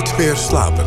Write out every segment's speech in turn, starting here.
Nooit meer slapen.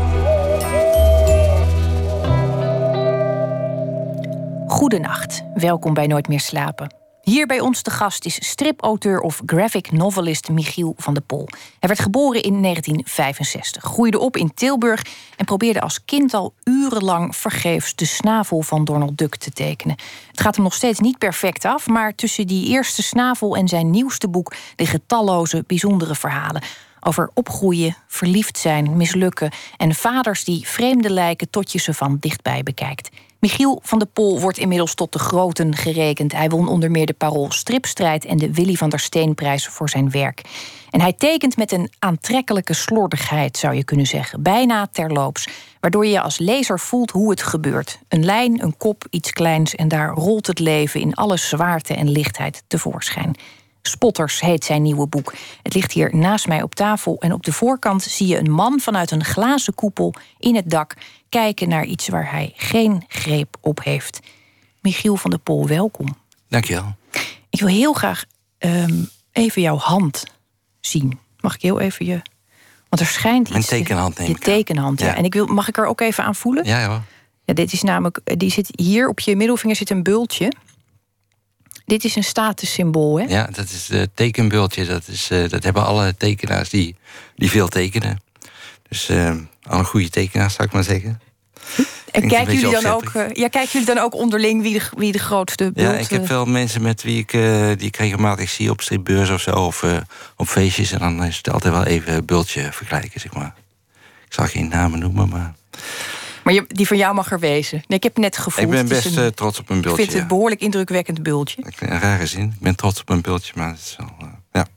Goedenacht, welkom bij Nooit meer slapen. Hier bij ons de gast is stripauteur of graphic novelist Michiel van der Pol. Hij werd geboren in 1965, groeide op in Tilburg en probeerde als kind al urenlang vergeefs de snavel van Donald Duck te tekenen. Het gaat hem nog steeds niet perfect af, maar tussen die eerste snavel en zijn nieuwste boek liggen talloze bijzondere verhalen. Over opgroeien, verliefd zijn, mislukken en vaders die vreemde lijken tot je ze van dichtbij bekijkt. Michiel van der Pol wordt inmiddels tot de groten gerekend. Hij won onder meer de Parool Stripstrijd en de Willy van der Steenprijs voor zijn werk. En hij tekent met een aantrekkelijke slordigheid, zou je kunnen zeggen. Bijna terloops. Waardoor je als lezer voelt hoe het gebeurt. Een lijn, een kop, iets kleins en daar rolt het leven in alle zwaarte en lichtheid tevoorschijn. Spotters heet zijn nieuwe boek. Het ligt hier naast mij op tafel en op de voorkant zie je een man vanuit een glazen koepel in het dak kijken naar iets waar hij geen greep op heeft. Michiel van der Pol, welkom. Dankjewel. Ik wil heel graag ehm, even jouw hand zien. Mag ik heel even je. Want er schijnt iets. Mijn tekenhand neem De tekenhand, ja. En ik wil, mag ik er ook even aan voelen? Ja, ja. Ja, dit is namelijk. Die zit hier op je middelvinger zit een bultje. Dit is een statussymbool, hè? Ja, dat is het tekenbultje. Dat, is, uh, dat hebben alle tekenaars die, die veel tekenen. Dus uh, alle goede tekenaars, zou ik maar zeggen. En kijken jullie, dan ook, uh, ja, kijken jullie dan ook onderling wie de, wie de grootste bult... Ja, ik heb wel mensen met wie ik, die ik regelmatig zie op stripbeurs of zo... of op feestjes. En dan is het altijd wel even bultje vergelijken, zeg maar. Ik zal geen namen noemen, maar... Maar je, die van jou mag er wezen. Nee, ik heb net gevoeld. Ik ben best een, trots op een bultje. Ik vind het een behoorlijk indrukwekkend bultje. Een rare zin. Ik ben trots op een bultje, maar het is wel. Uh, ja.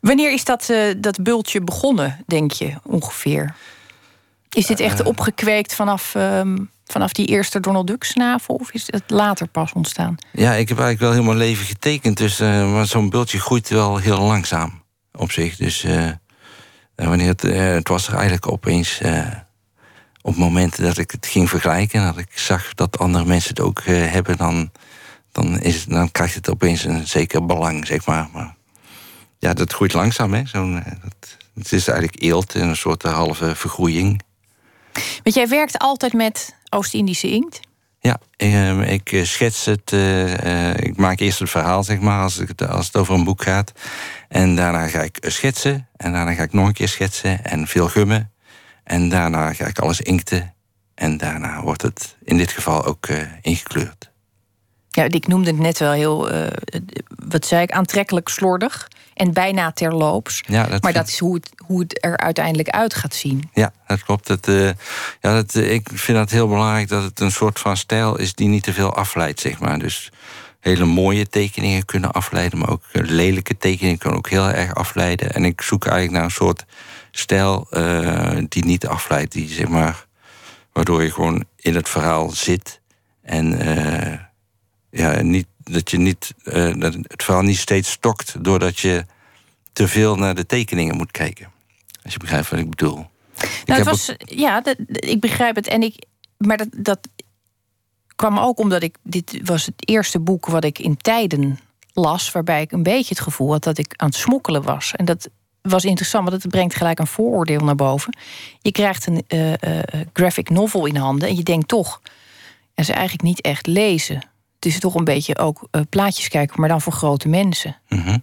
Wanneer is dat, uh, dat bultje begonnen, denk je ongeveer? Is dit echt opgekweekt vanaf, um, vanaf die eerste Donald Duck snavel? Of is het later pas ontstaan? Ja, ik heb eigenlijk wel heel mijn leven getekend. Dus maar zo'n bultje groeit wel heel langzaam op zich. Dus wanneer het, het was er eigenlijk opeens op momenten dat ik het ging vergelijken, en dat ik zag dat andere mensen het ook uh, hebben, dan, dan, is het, dan krijgt het opeens een zeker belang, zeg maar. maar ja, dat groeit langzaam, hè. Zo'n, uh, dat, het is eigenlijk eelt en een soort halve vergroeiing. Want jij werkt altijd met Oost-Indische inkt? Ja, ik, ik schets het. Uh, ik maak eerst het verhaal, zeg maar, als het, als het over een boek gaat. En daarna ga ik schetsen. En daarna ga ik nog een keer schetsen en veel gummen. En daarna ga ik alles inkten. En daarna wordt het in dit geval ook uh, ingekleurd. Ja, ik noemde het net wel heel, uh, wat zei ik, aantrekkelijk slordig. En bijna terloops. Ja, dat maar dat is hoe het, hoe het er uiteindelijk uit gaat zien. Ja, dat klopt. Het, uh, ja, dat, ik vind het heel belangrijk dat het een soort van stijl is die niet te veel afleidt, zeg maar. Dus hele mooie tekeningen kunnen afleiden, maar ook lelijke tekeningen kunnen ook heel erg afleiden. En ik zoek eigenlijk naar een soort stijl uh, die niet afleidt, die zeg maar, waardoor je gewoon in het verhaal zit en uh, ja, niet, dat je niet, uh, dat het verhaal niet steeds stokt doordat je te veel naar de tekeningen moet kijken. Als je begrijpt wat ik bedoel. Nou, ik het was, ook... ja, dat, ik begrijp het. En ik, maar dat, dat kwam ook omdat ik. Dit was het eerste boek wat ik in tijden las. waarbij ik een beetje het gevoel had dat ik aan het smokkelen was. En dat was interessant, want het brengt gelijk een vooroordeel naar boven. Je krijgt een uh, uh, graphic novel in handen en je denkt toch, en ze eigenlijk niet echt lezen. Het is toch een beetje ook uh, plaatjes kijken, maar dan voor grote mensen. -hmm.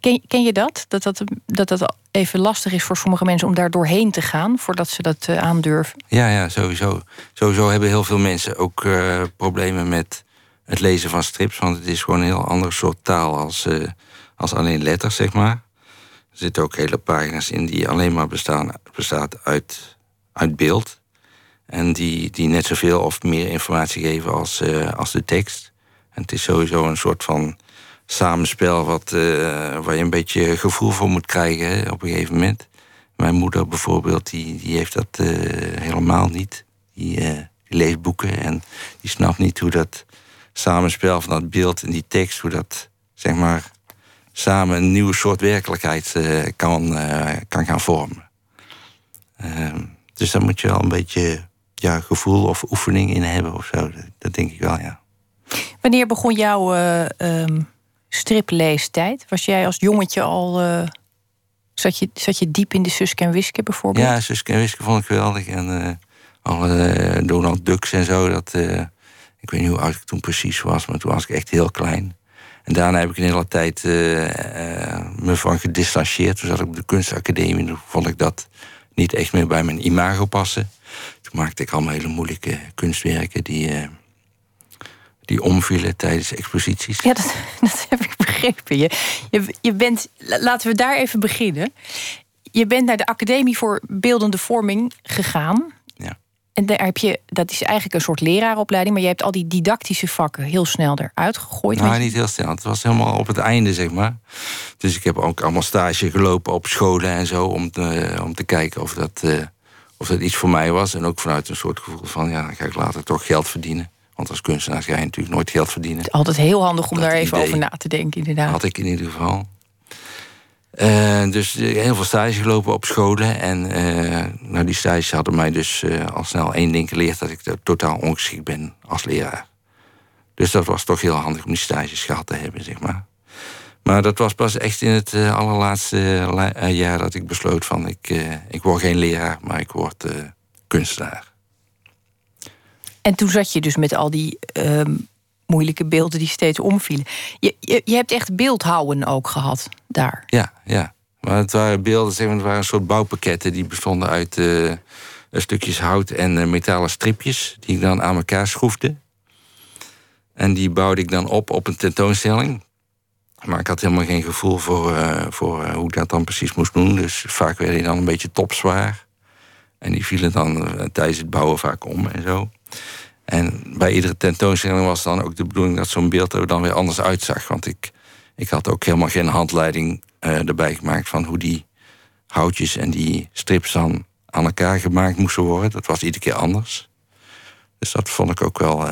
ken, ken, je dat? Dat dat, dat dat even lastig is voor sommige mensen om daar doorheen te gaan voordat ze dat aandurven? Ja, ja, sowieso. Sowieso hebben heel veel mensen ook problemen met het lezen van strips, want het is gewoon een heel ander soort taal als, als alleen letters, zeg maar. Zitten ook hele pagina's in die alleen maar bestaan, bestaat uit, uit beeld. En die, die net zoveel of meer informatie geven als, uh, als de tekst. En het is sowieso een soort van samenspel wat, uh, waar je een beetje gevoel voor moet krijgen hè, op een gegeven moment. Mijn moeder bijvoorbeeld, die, die heeft dat uh, helemaal niet. Die, die leest boeken en die snapt niet hoe dat samenspel van dat beeld en die tekst, hoe dat zeg maar samen een nieuwe soort werkelijkheid uh, kan, uh, kan gaan vormen. Uh, dus daar moet je wel een beetje ja, gevoel of oefening in hebben of zo. Dat denk ik wel, ja. Wanneer begon jouw um, stripleestijd? Was jij als jongetje al Zat je, zat je diep in de Suske en Wiske bijvoorbeeld? Ja, Suske en Wiske vond ik geweldig. En alle Donald Ducks en zo. Dat, ik weet niet hoe oud ik toen precies was, maar toen was ik echt heel klein. En daarna heb ik een hele tijd me van gedistanceerd. Toen zat ik op de kunstacademie. Toen vond ik dat niet echt meer bij mijn imago passen. Toen maakte ik allemaal hele moeilijke kunstwerken die, uh, die omvielen tijdens exposities. Ja, dat, dat heb ik begrepen. Je, je, je bent, laten we daar even beginnen. Je bent naar de Academie voor Beeldende Vorming gegaan. En daar heb je, dat is eigenlijk een soort leraaropleiding, maar je hebt al die didactische vakken heel snel eruit gegooid. Nou, niet heel snel. Het was helemaal op het einde, zeg maar. Dus ik heb ook allemaal stage gelopen op scholen en zo om te, om te kijken of dat. Uh, of dat iets voor mij was. En ook vanuit een soort gevoel van, ja, dan ga ik later toch geld verdienen. Want als kunstenaar ga je natuurlijk nooit geld verdienen. Het is altijd heel handig om daar even over na te denken, inderdaad. Had ik in ieder geval. Uh, dus heel veel stages gelopen op scholen. En uh, nou, die stages hadden mij dus al snel één ding geleerd... dat ik totaal ongeschikt ben als leraar. Dus dat was toch heel handig om die stages gehad te hebben, zeg maar. Maar dat was pas echt in het allerlaatste jaar dat ik besloot van ik, ik word geen leraar, maar ik word kunstenaar. En toen zat je dus met al die ehm, moeilijke beelden die steeds omvielen. Je, je, hebt echt beeldhouden ook gehad daar. Ja, ja. Maar het waren beelden, zeg maar, het waren een soort bouwpakketten die bestonden uit stukjes hout en metalen stripjes die ik dan aan elkaar schroefde. En die bouwde ik dan op op een tentoonstelling. Maar ik had helemaal geen gevoel voor, uh, voor hoe ik dat dan precies moest doen. Dus vaak werd hij dan een beetje topzwaar. En die vielen dan tijdens het bouwen vaak om en zo. En bij iedere tentoonstelling was dan ook de bedoeling dat zo'n beeld er dan weer anders uitzag. Want ik, ik had ook helemaal geen handleiding erbij gemaakt van hoe die houtjes en die strips dan aan elkaar gemaakt moesten worden. Dat was iedere keer anders. Dus dat vond ik ook wel.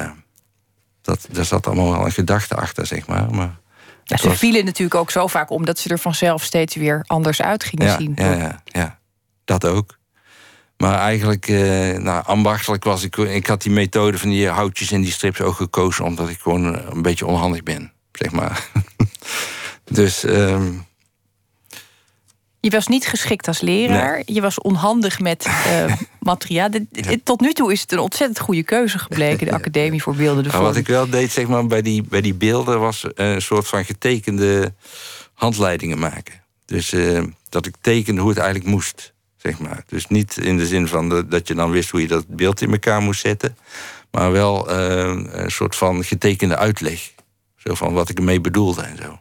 dat, daar zat allemaal wel een gedachte achter, zeg maar. maar ja, ze vielen natuurlijk ook zo vaak om dat ze er vanzelf steeds weer anders uit gingen ja, zien. Ja, ja, ja, dat ook. Maar eigenlijk, eh, nou, ambachtelijk was ik. Ik had die methode van die houtjes en die strips ook gekozen, omdat ik gewoon een beetje onhandig ben, zeg maar. dus. Um, je was niet geschikt als leraar. Je was onhandig met uh, materiaal. Tot nu toe is het een ontzettend goede keuze gebleken, de Academie voor Beeldende Vorm. Wat ik wel deed zeg maar, bij, die, bij die beelden was een soort van getekende handleidingen maken. Dus uh, dat ik tekende hoe het eigenlijk moest. Zeg maar. Dus niet in de zin van de, dat je dan wist hoe je dat beeld in elkaar moest zetten. Maar wel uh, een soort van getekende uitleg. Zo van wat ik ermee bedoelde en zo.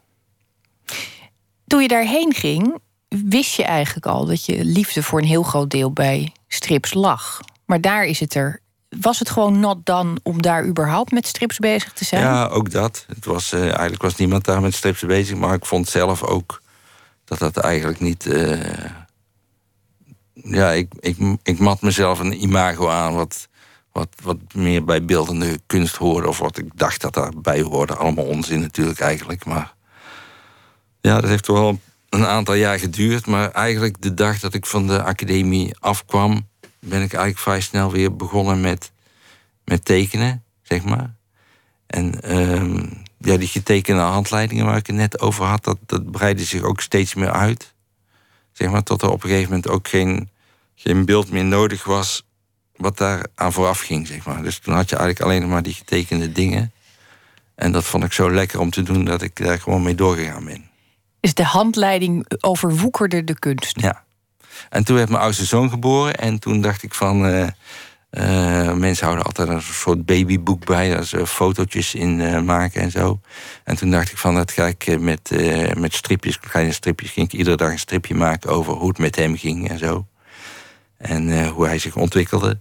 Toen je daarheen ging, wist je eigenlijk al dat je liefde voor een heel groot deel bij strips lag. Maar daar is het er. Was het gewoon not done om daar überhaupt met strips bezig te zijn? Ja, ook dat. Het was, uh, eigenlijk was niemand daar met strips bezig, maar ik vond zelf ook dat dat eigenlijk niet. Uh, ja, ik, ik, ik mat mezelf een imago aan wat, wat, wat meer bij beeldende kunst hoorde, of wat ik dacht dat daarbij hoorde. Allemaal onzin natuurlijk eigenlijk, maar ja, dat heeft toch wel een aantal jaar geduurd. Maar eigenlijk de dag dat ik van de academie afkwam, ben ik eigenlijk vrij snel weer begonnen met, met tekenen, zeg maar. En um, ja, die getekende handleidingen waar ik het net over had, dat, dat breidde zich ook steeds meer uit. Zeg maar, tot er op een gegeven moment ook geen, geen beeld meer nodig was wat daar aan vooraf ging, zeg maar. Dus toen had je eigenlijk alleen maar die getekende dingen. En dat vond ik zo lekker om te doen dat ik daar gewoon mee doorgegaan ben. Is de handleiding overwoekerde de kunst? Ja. En toen werd mijn oudste zoon geboren. En toen dacht ik van... Uh, uh, mensen houden altijd een soort babyboek bij. Daar ze fotootjes in uh, maken en zo. En toen dacht ik van, dat ga ik met, met stripjes, kleine stripjes... ging ik iedere dag een stripje maken over hoe het met hem ging en zo. En hoe hij zich ontwikkelde.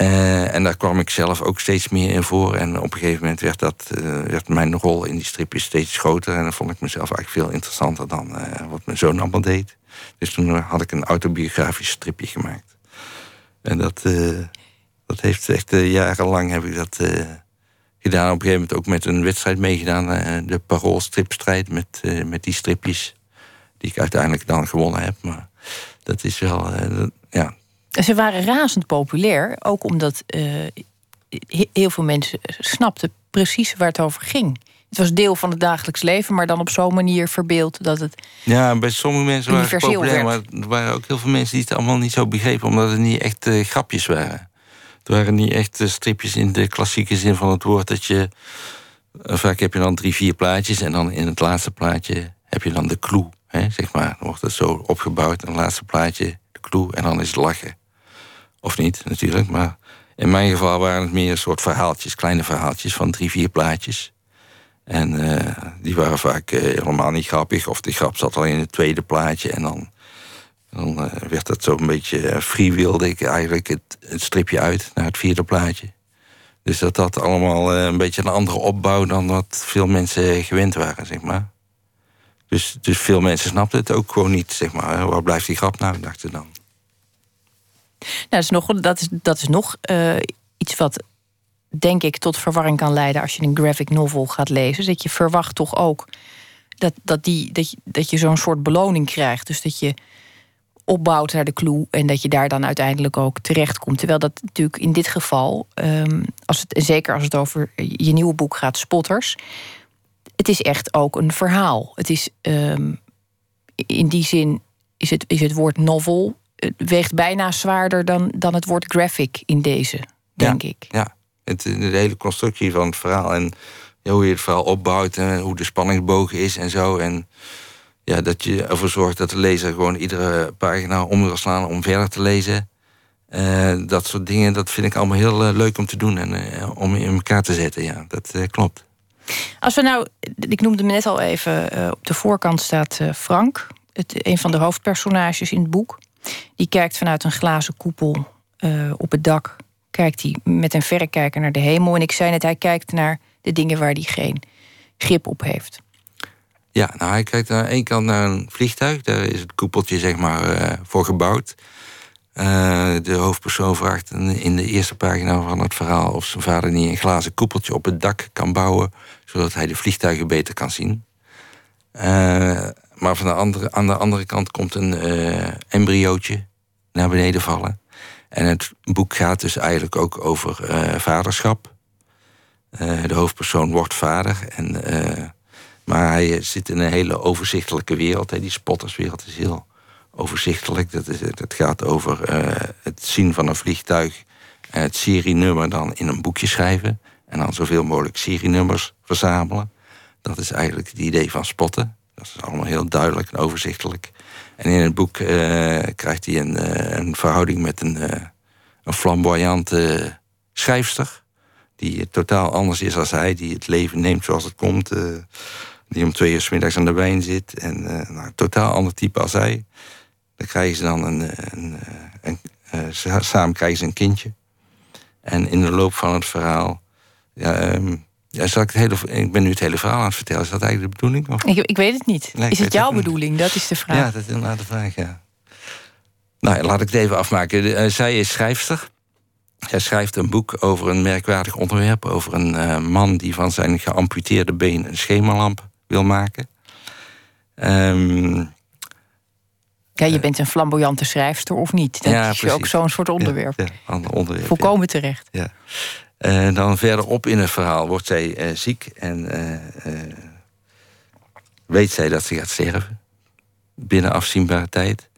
Uh, en daar kwam ik zelf ook steeds meer in voor. En op een gegeven moment werd, dat, uh, werd mijn rol in die stripjes steeds groter. En dan vond ik mezelf eigenlijk veel interessanter dan wat mijn zoon allemaal deed. Dus toen had ik een autobiografisch stripje gemaakt. En dat, dat heeft echt jarenlang heb ik dat gedaan. Op een gegeven moment ook met een wedstrijd meegedaan. de paroolstripstrijd met, met die stripjes. Die ik uiteindelijk dan gewonnen heb. Maar dat is wel, ja, ze waren razend populair, ook omdat uh, heel veel mensen snapten precies waar het over ging. het was deel van het dagelijks leven, maar dan op zo'n manier verbeeld dat het. Ja, bij sommige mensen waren het populair, maar er waren ook heel veel mensen die het allemaal niet zo begrepen, omdat het niet echt uh, grapjes waren. Het waren niet echt uh, stripjes in de klassieke zin van het woord. Dat je. Uh, vaak heb je dan drie, vier plaatjes en dan in het laatste plaatje heb je dan de clue. Zeg maar. Dan wordt het zo opgebouwd, een laatste plaatje, de clue, en dan is het lachen. Of niet, natuurlijk, maar in mijn geval waren het meer een soort verhaaltjes, kleine verhaaltjes van drie, vier plaatjes. En uh, die waren vaak uh, helemaal niet grappig. Of de grap zat al in het tweede plaatje. En dan, dan uh, werd dat zo een beetje freewheelde ik eigenlijk het, het, stripje uit naar het vierde plaatje. Dus dat had allemaal een beetje een andere opbouw dan wat veel mensen gewend waren, zeg maar. Dus, dus veel mensen snapten het ook gewoon niet, zeg maar. Waar blijft die grap nou, dachten dan. Nou, dat is nog, dat is, dat is nog iets wat denk ik, tot verwarring kan leiden als je een graphic novel gaat lezen. Dat je verwacht toch ook dat, dat, die, dat je, dat je zo'n soort beloning krijgt. Dus dat je opbouwt naar de clue en dat je daar dan uiteindelijk ook terecht komt. Terwijl dat natuurlijk in dit geval, um, als het, zeker als het over je nieuwe boek gaat, Spotters, het is echt ook een verhaal. Het is um, in die zin is het, is het woord novel het weegt bijna zwaarder dan, dan het woord graphic in deze, denk ja, ik. Ja, het, de hele constructie van het verhaal. En hoe je het verhaal opbouwt en hoe de spanningsboog is en zo. En ja, dat je ervoor zorgt dat de lezer gewoon iedere pagina om wil slaan om verder te lezen. Uh, dat soort dingen, dat vind ik allemaal heel uh, leuk om te doen en uh, om in elkaar te zetten. Ja, dat klopt. Als we nou, ik noemde hem net al even, op de voorkant staat Frank, het, een van de hoofdpersonages in het boek. Die kijkt vanuit een glazen koepel op het dak kijkt hij met een verrekijker naar de hemel. En ik zei net, hij kijkt naar de dingen waar hij geen grip op heeft. Ja, nou, hij kijkt aan één kant naar een vliegtuig. Daar is het koepeltje zeg maar voor gebouwd. Uh, de hoofdpersoon vraagt in de eerste pagina van het verhaal... of zijn vader niet een glazen koepeltje op het dak kan bouwen... zodat hij de vliegtuigen beter kan zien. Uh, maar van de andere, aan de andere kant komt een embryootje naar beneden vallen. En het boek gaat dus eigenlijk ook over uh, vaderschap. Uh, de hoofdpersoon wordt vader. En, uh, maar hij zit in een hele overzichtelijke wereld. Hè. Die spotterswereld is heel overzichtelijk. Dat, is, gaat over het zien van een vliegtuig... en het serienummer dan in een boekje schrijven. En dan zoveel mogelijk serienummers verzamelen. Dat is eigenlijk het idee van spotten. Dat is allemaal heel duidelijk en overzichtelijk. En in het boek uh, krijgt hij een, uh, een, verhouding met een, uh, een flamboyante schrijfster. Die totaal anders is dan hij. Die het leven neemt zoals het komt. die om twee uur s middags aan de wijn zit. En nou, totaal ander type als hij. Dan krijgen ze dan een... een, een samen krijgen ze een kindje. En in de loop van het verhaal... Ja, um, ja, zal ik, het hele, ik ben nu het hele verhaal aan het vertellen. Is dat eigenlijk de bedoeling? Of? Ik, ik weet het niet. Nee, is het jouw bedoeling? Dat is de vraag. Ja, dat is inderdaad de vraag, ja. Nou, laat ik het even afmaken. Zij is schrijfster. Zij schrijft een boek over een merkwaardig onderwerp. Over een uh, man die van zijn geamputeerde been een schemerlamp wil maken. Um, ja, je bent een flamboyante schrijfster of niet? Dat ja, is ook zo'n soort onderwerp. Ja, onderwerp. Volkomen terecht. Ja. Uh, dan verderop in het verhaal wordt zij uh, ziek en uh, weet zij dat ze gaat sterven. Binnen afzienbare tijd.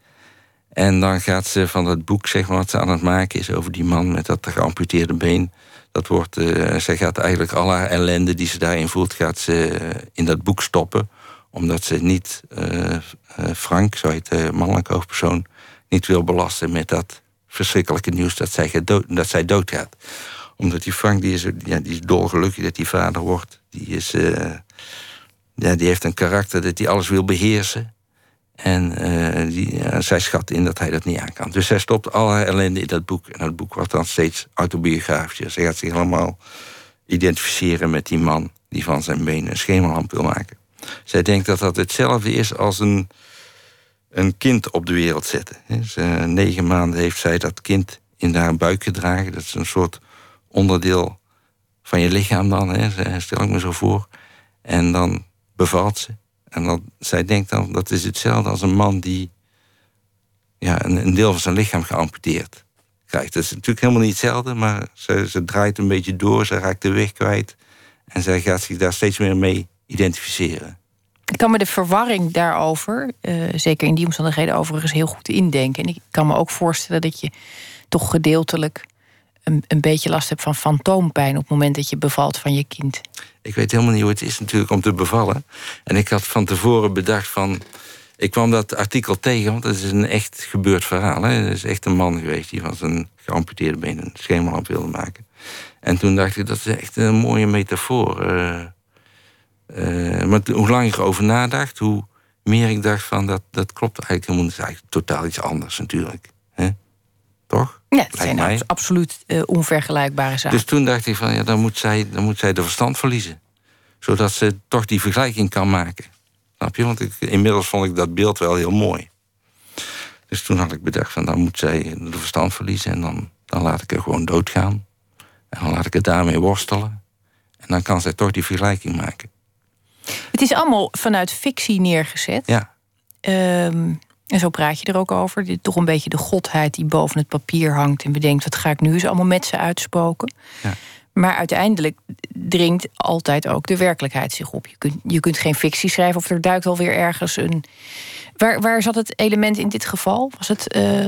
En dan gaat ze van het boek, zeg maar, wat ze aan het maken is over die man met dat geamputeerde been. Dat wordt, zij gaat eigenlijk al haar ellende die ze daarin voelt, gaat ze in dat boek stoppen. Omdat ze niet, Frank, zo heet de mannelijke hoofdpersoon, niet wil belasten met dat verschrikkelijke nieuws dat zij, dood, dat zij doodgaat omdat die Frank, die is, ja, die is dolgelukkig dat hij vader wordt. Die, is, uh, ja, die heeft een karakter dat hij alles wil beheersen. En die, zij schat in dat hij dat niet aan kan. Dus zij stopt al haar ellende in dat boek. En dat boek wordt dan steeds autobiografisch. Zij gaat zich helemaal identificeren met die man... die van zijn benen een schemerlamp wil maken. Zij denkt dat dat hetzelfde is als een, een kind op de wereld zetten. Negen maanden heeft zij dat kind in haar buik gedragen. Dat is een soort onderdeel van je lichaam dan, hè, stel ik me zo voor. En dan bevalt ze. En dan, zij denkt dan, dat is hetzelfde als een man die ja, een, een deel van zijn lichaam geamputeerd krijgt. Dat is natuurlijk helemaal niet hetzelfde, maar ze, ze draait een beetje door, ze raakt de weg kwijt. En zij gaat zich daar steeds meer mee identificeren. Ik kan me de verwarring daarover, uh, zeker in die omstandigheden overigens, heel goed indenken. En ik kan me ook voorstellen dat je toch gedeeltelijk een, een beetje last hebt van fantoompijn op het moment dat je bevalt van je kind. Ik weet helemaal niet hoe het is natuurlijk om te bevallen. En ik had van tevoren bedacht van. Ik kwam dat artikel tegen, want het is een echt gebeurd verhaal. Hè. Er is echt een man geweest die van zijn geamputeerde been een schemerlamp wilde maken. En toen dacht ik, dat is echt een mooie metafoor. Uh, uh, maar hoe langer ik erover nadacht, hoe meer ik dacht van dat, dat klopt eigenlijk helemaal niet. Het is eigenlijk totaal iets anders natuurlijk. Hè? Toch? Ja, het zijn absoluut uh, onvergelijkbare zaken. Dus toen dacht ik van ja, dan moet, zij, dan moet zij de verstand verliezen. Zodat ze toch die vergelijking kan maken. Snap je? Want ik, inmiddels vond ik dat beeld wel heel mooi. Dus toen had ik bedacht van dan moet zij de verstand verliezen en dan, dan laat ik er gewoon doodgaan. En dan laat ik het daarmee worstelen. En dan kan zij toch die vergelijking maken. Het is allemaal vanuit fictie neergezet. Ja. Ehm, en zo praat je er ook over. Dit, toch een beetje de godheid die boven het papier hangt en bedenkt: wat ga ik nu eens allemaal met ze uitspoken? Ja. Maar uiteindelijk dringt altijd ook de werkelijkheid zich op. Je kunt, je kunt geen fictie schrijven of er duikt alweer ergens een. Waar, waar zat het element in dit geval? Was het. Uh...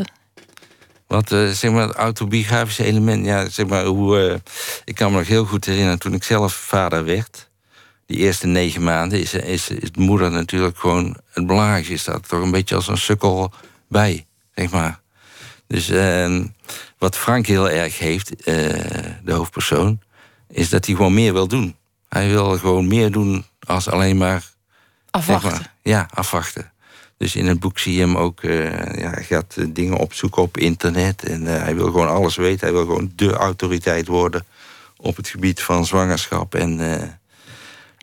Wat, uh, zeg maar, het autobiografische element. Ja, zeg maar, hoe, uh, ik kan me nog heel goed herinneren toen ik zelf vader werd die eerste negen maanden is, is, is moeder natuurlijk gewoon het belangrijkste. Is dat toch een beetje als een sukkel bij, zeg maar. Dus uh, wat Frank heel erg heeft, uh, de hoofdpersoon, is dat hij gewoon meer wil doen. Hij wil gewoon meer doen als alleen maar. Afwachten. Maar, ja, afwachten. Dus in het boek zie je hem ook, uh, ja, hij gaat dingen opzoeken op internet. En hij wil gewoon alles weten. Hij wil gewoon de autoriteit worden op het gebied van zwangerschap en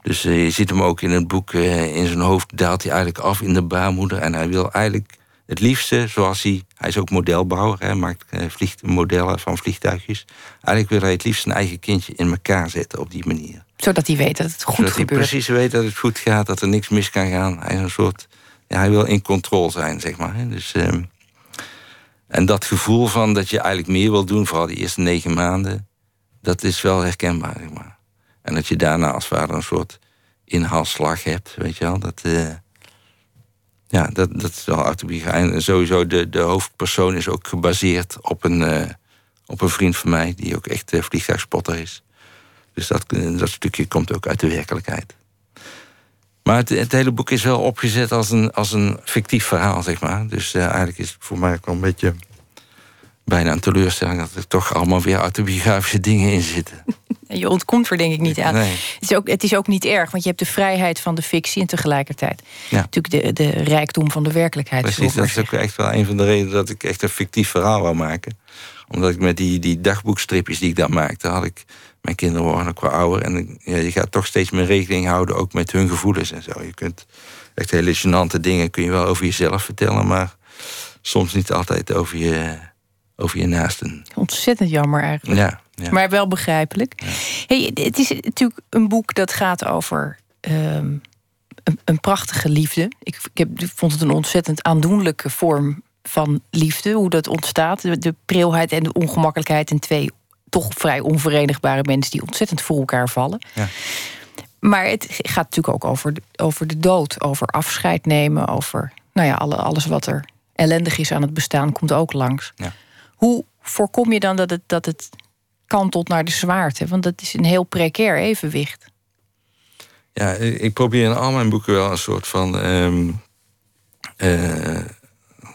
dus uh, je ziet hem ook in het boek, uh, in zijn hoofd daalt hij eigenlijk af in de baarmoeder. En hij wil eigenlijk het liefste, zoals hij, hij is ook modelbouwer, hij maakt vliegt, modellen van vliegtuigjes. Eigenlijk wil hij het liefst zijn eigen kindje in elkaar zetten op die manier. Zodat hij weet dat het goed Zodat gebeurt. Hij precies weet dat het goed gaat, dat er niks mis kan gaan. Hij is een soort, ja, hij wil in controle zijn, zeg maar. Hè. Dus, ehm, en dat gevoel van dat je eigenlijk meer wil doen, vooral die eerste negen maanden, dat is wel herkenbaar, zeg maar. En dat je daarna als vader een soort inhaalslag hebt, weet je wel. Dat, uh, ja, dat, dat is wel autobiografisch. En sowieso, de, de hoofdpersoon is ook gebaseerd op een, uh, op een vriend van mij... die ook echt uh, vliegtuigspotter is. Dus dat, dat stukje komt ook uit de werkelijkheid. Maar het, het, hele boek is wel opgezet als een, als een fictief verhaal, zeg maar. Dus eigenlijk is het voor mij ook wel een beetje bijna een teleurstelling... dat er toch allemaal weer autobiografische dingen in zitten. Je ontkomt er denk ik niet aan. Het, is ook, het is ook niet erg, want je hebt de vrijheid van de fictie en tegelijkertijd ja. natuurlijk de, de rijkdom van de werkelijkheid. Precies, dat is ook echt wel een van de redenen dat ik echt een fictief verhaal wou maken. Omdat ik met die, die dagboekstripjes die ik dan maakte, had ik. Mijn kinderen worden ook wel ouder. En ja, je gaat toch steeds meer rekening houden, ook met hun gevoelens en zo. Je kunt echt hele gênante dingen kun je wel over jezelf vertellen, maar soms niet altijd over je, over je naasten. Ontzettend jammer eigenlijk. Ja. Ja. Maar wel begrijpelijk. Hey, het is natuurlijk een boek dat gaat over ehm, een, een, prachtige liefde. Ik, ik, heb, vond het een ontzettend aandoenlijke vorm van liefde. Hoe dat ontstaat. De, de prilheid en de ongemakkelijkheid. En twee toch vrij onverenigbare mensen die ontzettend voor elkaar vallen. Ja. Maar het gaat natuurlijk ook over de, over de dood. Over afscheid nemen. Over nou ja, alle, alles wat er ellendig is aan het bestaan komt ook langs. Ja. Hoe voorkom je dan dat het, dat het kantelt naar de zwaarte? Want dat is een heel precair evenwicht. Ja, ik probeer in al mijn boeken wel een soort van um, uh,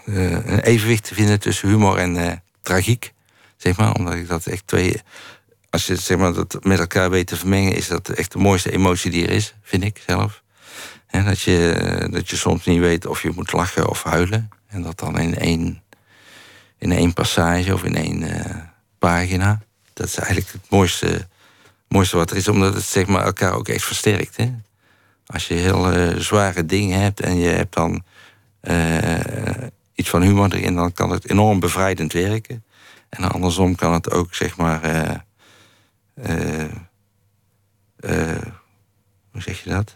een evenwicht te vinden tussen humor en uh, tragiek. Zeg maar, omdat ik dat echt twee. Als je zeg maar, dat met elkaar weet te vermengen, is dat echt de mooiste emotie die er is, vind ik zelf. En dat je, dat je soms niet weet of je moet lachen of huilen. En dat dan in één, in één passage of in één pagina dat is eigenlijk het mooiste, mooiste wat er is, omdat het zeg maar, elkaar ook echt versterkt. Hè? Als je heel uh, zware dingen hebt en je hebt dan uh, iets van humor erin, dan kan het enorm bevrijdend werken. En andersom kan het ook, zeg maar. Hoe zeg je dat?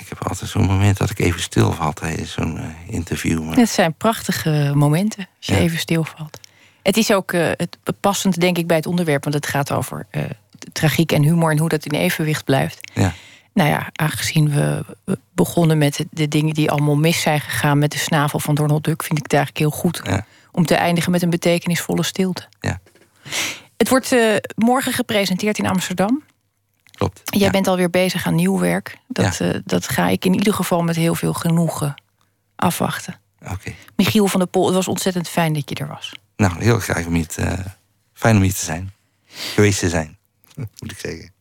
Ik heb altijd zo'n moment dat ik even stilval tijdens zo'n interview. Maar... Het zijn prachtige momenten als je even stilvalt. Het is ook uh, het passend, denk ik, bij het onderwerp, want het gaat over uh, tragiek en humor en hoe dat in evenwicht blijft. Ja. Nou ja, aangezien we begonnen met de dingen die allemaal mis zijn gegaan met de snavel van Donald Duck, vind ik het eigenlijk heel goed om te eindigen met een betekenisvolle stilte. Ja. Het wordt morgen gepresenteerd in Amsterdam. Klopt. Jij ja. bent alweer bezig aan nieuw werk. Dat, ja. uh, dat ga ik in ieder geval met heel veel genoegen afwachten. Oké. Michiel van der Pol, het was ontzettend fijn dat je er was. Nou, heel graag om hier te, uh, fijn om hier te zijn. Geweest te zijn, moet ik zeggen.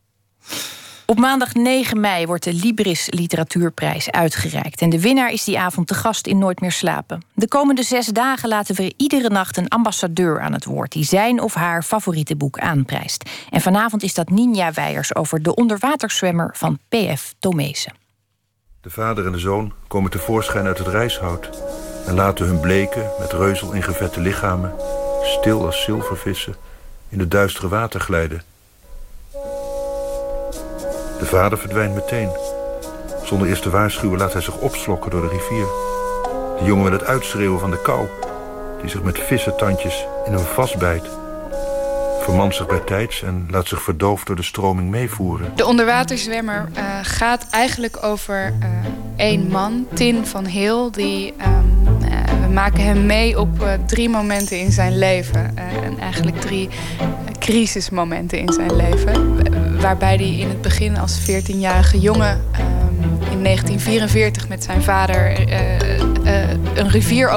Op maandag 9 mei wordt de Libris Literatuurprijs uitgereikt. En de winnaar is die avond te gast in Nooit meer slapen. De komende zes dagen laten we iedere nacht een ambassadeur aan het woord... die zijn of haar favoriete boek aanprijst. En vanavond is dat Ninja Weijers over de onderwaterzwemmer van P.F. Tomezen. De vader en de zoon komen tevoorschijn uit het reishout... en laten hun bleke, met reuzel ingevette lichamen... stil als zilvervissen in de duistere water glijden... De vader verdwijnt meteen. Zonder eerst te waarschuwen laat hij zich opslokken door de rivier. De jongen met het uitschreeuwen van de kou... die zich met vissentandjes in hem vastbijt... vermant zich bij tijds en laat zich verdoofd door de stroming meevoeren. De onderwaterzwemmer uh, gaat eigenlijk over uh, één man, Tin van Heel... die... Um, uh, we maken hem mee op drie momenten in zijn leven. en eigenlijk drie crisismomenten in zijn leven. Waarbij hij in het begin als 14-jarige jongen um, in 1944 met zijn vader uh, uh, een rivier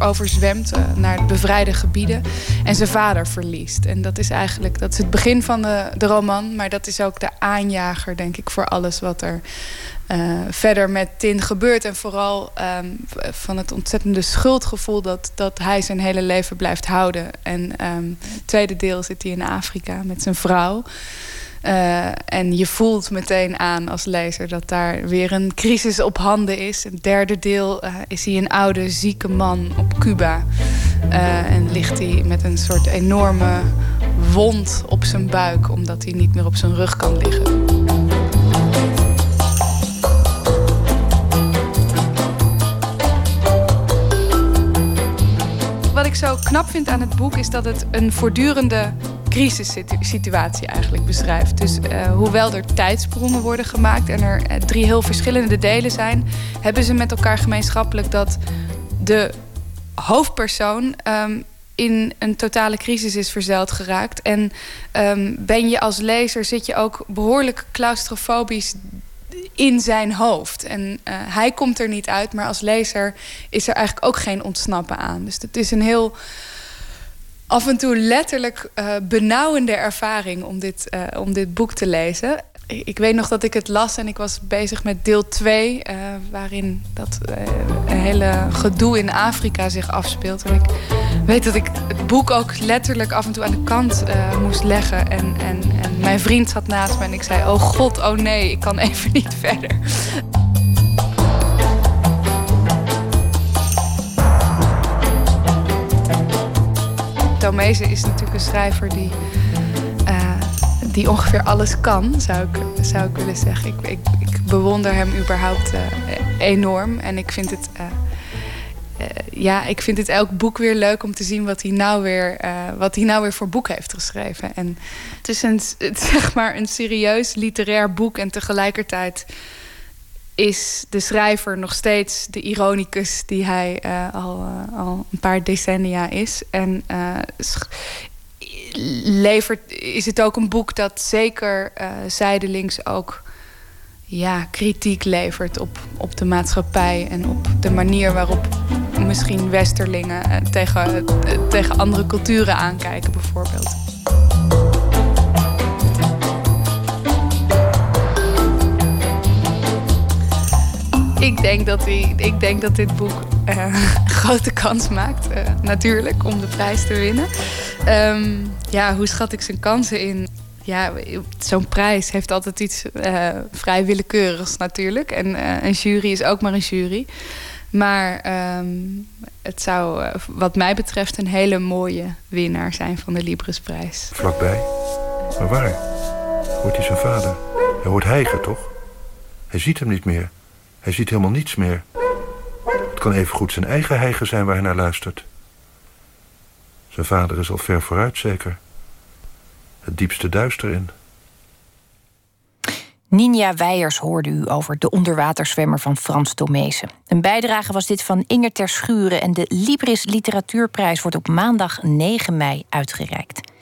overzwemt uh, naar bevrijde gebieden en zijn vader verliest. En dat is eigenlijk dat is het begin van de, de roman, maar dat is ook de aanjager, denk ik, voor alles wat er verder met Tin gebeurt. En vooral um, van het ontzettende schuldgevoel dat, dat hij zijn hele leven blijft houden. En het tweede deel zit hij in Afrika met zijn vrouw. Uh, en je voelt meteen aan als lezer dat daar weer een crisis op handen is. Het derde deel uh, is hij een oude, zieke man op Cuba. Uh, en ligt hij met een soort enorme wond op zijn buik... omdat hij niet meer op zijn rug kan liggen. Wat ik zo knap vind aan het boek is dat het een voortdurende crisissituatie eigenlijk beschrijft. Dus uh, hoewel er tijdsprongen worden gemaakt en er uh, drie heel verschillende delen zijn, hebben ze met elkaar gemeenschappelijk dat de hoofdpersoon um, in een totale crisis is verzeild geraakt. En um, ben je als lezer, zit je ook behoorlijk claustrofobisch in zijn hoofd. En uh, hij komt er niet uit, maar als lezer is er eigenlijk ook geen ontsnappen aan. Dus het is een heel af en toe letterlijk uh, benauwende ervaring om dit, uh, om dit boek te lezen. Ik weet nog dat ik het las en ik was bezig met deel 2, uh, waarin dat hele gedoe in Afrika zich afspeelt. En ik weet dat ik het boek ook letterlijk af en toe aan de kant moest leggen. En, en, en mijn vriend zat naast me en ik zei: Oh god, oh nee, ik kan even niet verder. Tomezen is natuurlijk een schrijver die, uh, die ongeveer alles kan, zou ik, zou ik willen zeggen. Ik, ik, bewonder hem überhaupt uh, enorm. En ik vind het. Uh, ja, ik vind het elk boek weer leuk om te zien wat hij nou weer, wat hij nou weer voor boek heeft geschreven. En het is een, zeg maar een serieus literair boek en tegelijkertijd is de schrijver nog steeds de ironicus die hij uh, al, uh, al een paar decennia is. En uh, levert, is het ook een boek dat zeker zijdelings ook ja, kritiek levert op, op de maatschappij en op de manier waarop misschien Westerlingen tegen, tegen andere culturen aankijken, bijvoorbeeld. Ik denk dat, ik denk dat dit boek uh, grote kans maakt, uh, natuurlijk, om de prijs te winnen. Um, ja, hoe schat ik zijn kansen in? Ja, zo'n prijs heeft altijd iets uh, vrij willekeurigs natuurlijk. En een jury is ook maar een jury. Maar um, het zou wat mij betreft een hele mooie winnaar zijn van de Librisprijs. Vlakbij? Maar waar? Hoort hij zijn vader? Hij hoort hijgen, toch? Hij ziet hem niet meer. Hij ziet helemaal niets meer. Het kan evengoed zijn eigen heiger zijn waar hij naar luistert. Zijn vader is al ver vooruit, zeker. Het diepste duister in. Ninja Weijers hoorde u over de onderwaterzwemmer van Frans Tomezen. Een bijdrage was dit van Inger Ter Schuren en de Libris Literatuurprijs wordt op maandag 9 mei uitgereikt.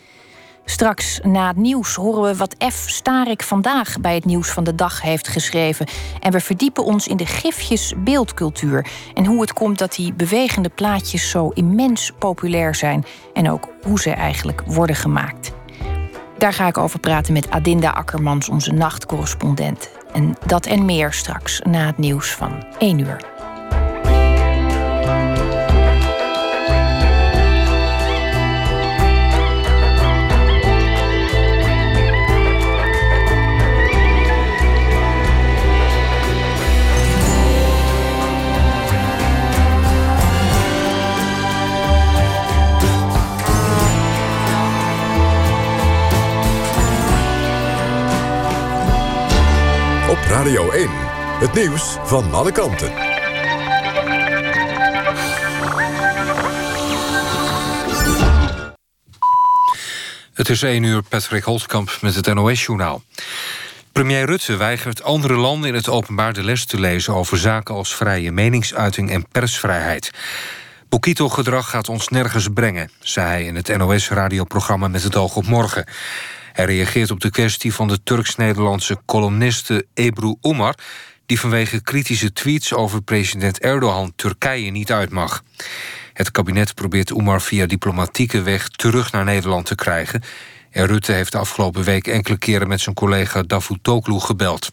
Straks na het nieuws horen we wat F. Starik vandaag bij het nieuws van de dag heeft geschreven. En we verdiepen ons in de gifjes beeldcultuur. En hoe het komt dat die bewegende plaatjes zo immens populair zijn. En ook hoe ze eigenlijk worden gemaakt. Daar ga ik over praten met Adinda Akkermans, onze nachtcorrespondent. En dat en meer straks na het nieuws van 1 uur. Radio 1. Het nieuws van alle kanten. Het is 1 uur, Patrick Holtkamp met het NOS-journaal. Premier Rutte weigert andere landen in het openbaar de les te lezen... over zaken als vrije meningsuiting en persvrijheid. Bokito-gedrag gaat ons nergens brengen, zei hij in het NOS-radioprogramma Met het oog op morgen. Hij reageert op de kwestie van de Turks-Nederlandse columniste Ebru Omar... die vanwege kritische tweets over president Erdogan Turkije niet uit mag. Het kabinet probeert Omar via diplomatieke weg terug naar Nederland te krijgen... en Rutte heeft de afgelopen week enkele keren met zijn collega Davutoglu gebeld.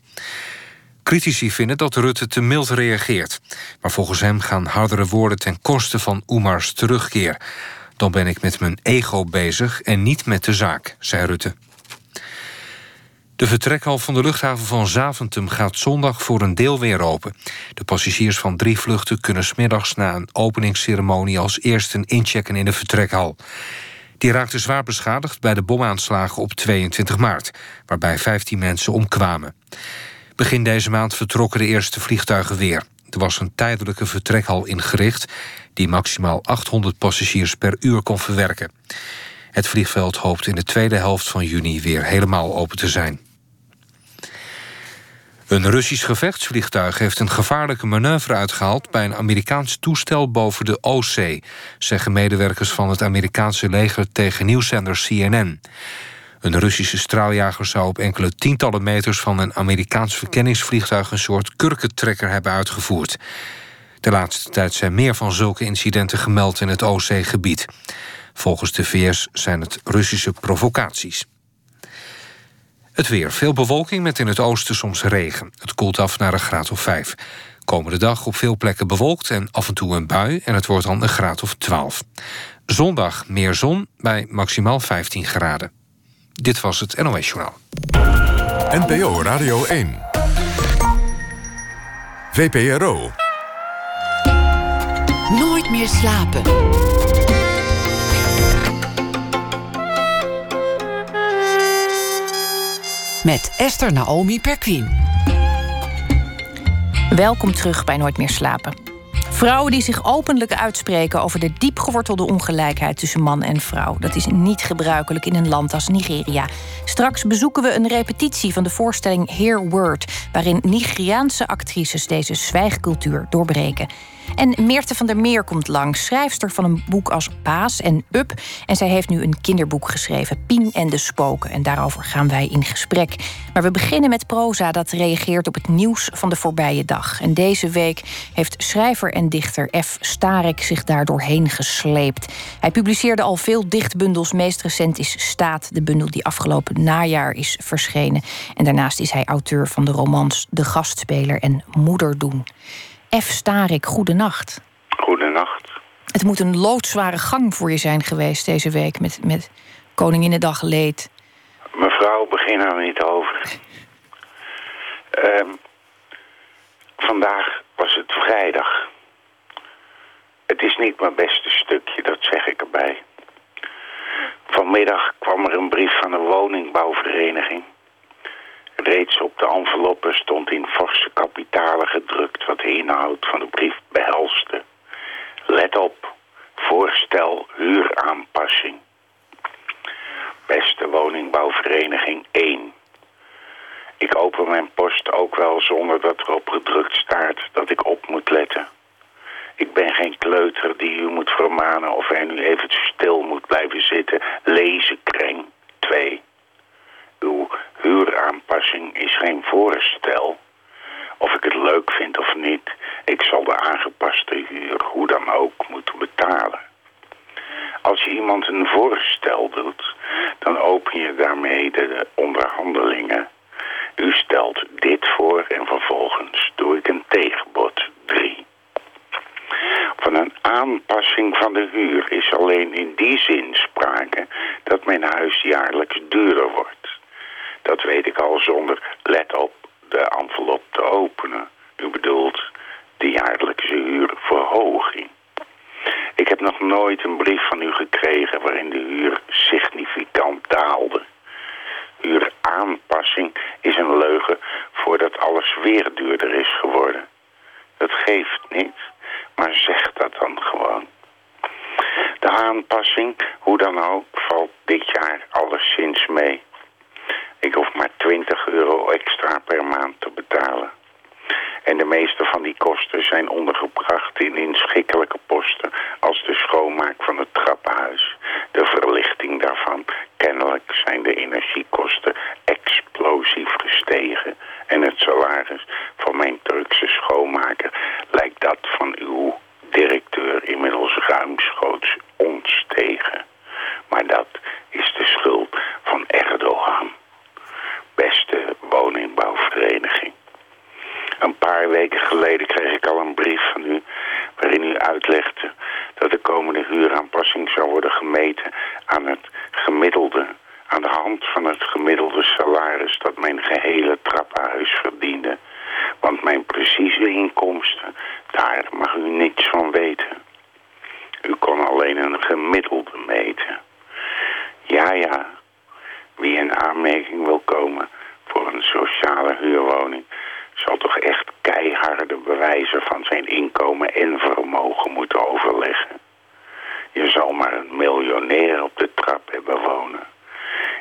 Critici vinden dat Rutte te mild reageert. Maar volgens hem gaan hardere woorden ten koste van Omars terugkeer. Dan ben ik met mijn ego bezig en niet met de zaak, zei Rutte. De vertrekhal van de luchthaven van Zaventem gaat zondag voor een deel weer open. De passagiers van drie vluchten kunnen smiddags na een openingsceremonie als eerste inchecken in de vertrekhal. Die raakte zwaar beschadigd bij de bomaanslagen op 22 maart, waarbij 15 mensen omkwamen. Begin deze maand vertrokken de eerste vliegtuigen weer. Er was een tijdelijke vertrekhal ingericht die maximaal 800 passagiers per uur kon verwerken. Het vliegveld hoopt in de tweede helft van juni weer helemaal open te zijn. Een Russisch gevechtsvliegtuig heeft een gevaarlijke manoeuvre uitgehaald... bij een Amerikaans toestel boven de Oostzee... zeggen medewerkers van het Amerikaanse leger tegen nieuwszender CNN. Een Russische straaljager zou op enkele tientallen meters... van een Amerikaans verkenningsvliegtuig... een soort kurkentrekker hebben uitgevoerd. De laatste tijd zijn meer van zulke incidenten gemeld in het Oostzeegebied. Volgens de VS zijn het Russische provocaties. Het weer. Veel bewolking met in het oosten soms regen. Het koelt af naar een graad of 5. Komende dag op veel plekken bewolkt en af en toe een bui... en het wordt dan een graad of 12. Zondag meer zon bij maximaal 15 graden. Dit was het NOS Journaal. NPO Radio 1. VPRO. Nooit meer slapen. Met Esther Naomi Perquin. Welkom terug bij Nooit meer slapen. Vrouwen die zich openlijk uitspreken over de diepgewortelde ongelijkheid tussen man en vrouw. Dat is niet gebruikelijk in een land als Nigeria. Straks bezoeken we een repetitie van de voorstelling Hear Word, waarin Nigeriaanse actrices deze zwijgcultuur doorbreken. En Meerte van der Meer komt langs, schrijfster van een boek als Paas en Up. En zij heeft nu een kinderboek geschreven, Pien en de Spoken. En daarover gaan wij in gesprek. Maar we beginnen met proza dat reageert op het nieuws van de voorbije dag. En deze week heeft schrijver en dichter F. Starek zich daar doorheen gesleept. Hij publiceerde al veel dichtbundels. Meest recent is Staat, de bundel die afgelopen najaar is verschenen. En daarnaast is hij auteur van de romans De Gastspeler en Moederdoen. F. Starik, goedenacht. Goedenacht. Het moet een loodzware gang voor je zijn geweest deze week met, met Koninginnedag leed. Mevrouw, begin er niet over. Um, vandaag was het vrijdag. Het is niet mijn beste stukje, dat zeg ik erbij. Vanmiddag kwam er een brief van de woningbouwvereniging. Reeds op de enveloppe stond in forse kapitalen gedrukt wat de inhoud van de brief behelste. Let op, voorstel huuraanpassing. Beste woningbouwvereniging 1. Ik open mijn post ook wel zonder dat erop gedrukt staat dat ik op moet letten. Ik ben geen kleuter die u moet vermanen of hij nu even stil moet blijven zitten. Lezen kreng. 2. Uw huuraanpassing is geen voorstel. Of ik het leuk vind of niet, ik zal de aangepaste huur hoe dan ook moeten betalen. Als je iemand een voorstel doet, dan open je daarmee de onderhandelingen. U stelt dit voor en vervolgens doe ik een tegenbod 3. Van een aanpassing van de huur is alleen in die zin sprake dat mijn huis jaarlijks duurder wordt. Dat weet ik al zonder, let op, de envelop te openen. U bedoelt de jaarlijkse huurverhoging. Ik heb nog nooit een brief van u gekregen waarin de huur significant daalde. Huuraanpassing is een leugen voordat alles weer duurder is geworden. Dat geeft niet, maar zeg dat dan gewoon. De aanpassing, hoe dan ook, valt dit jaar alleszins mee. Ik hoef maar 20 euro extra per maand te betalen. En de meeste van die kosten zijn ondergebracht in inschikkelijke posten als de schoonmaak van het trappenhuis, de verlichting daarvan. Kennelijk zijn de energiekosten explosief gestegen en het salaris van mijn Turkse schoonmaker lijkt dat van uw directeur inmiddels ruimschoots ontstegen. Maar dat is de schuld van Erdogan. Beste woningbouwvereniging. Een paar weken geleden kreeg ik al een brief van u waarin u uitlegde dat de komende huuraanpassing zou worden gemeten aan het gemiddelde, aan de hand van het gemiddelde salaris dat mijn gehele trappenhuis verdiende. Want mijn precieze inkomsten, daar mag u niets van weten. U kon alleen een gemiddelde meten. Ja, ja, wie in aanmerking wil komen voor een sociale huurwoning zal toch echt keiharde bewijzen van zijn inkomen en vermogen moeten overleggen. Je zal maar een miljonair op de trap hebben wonen.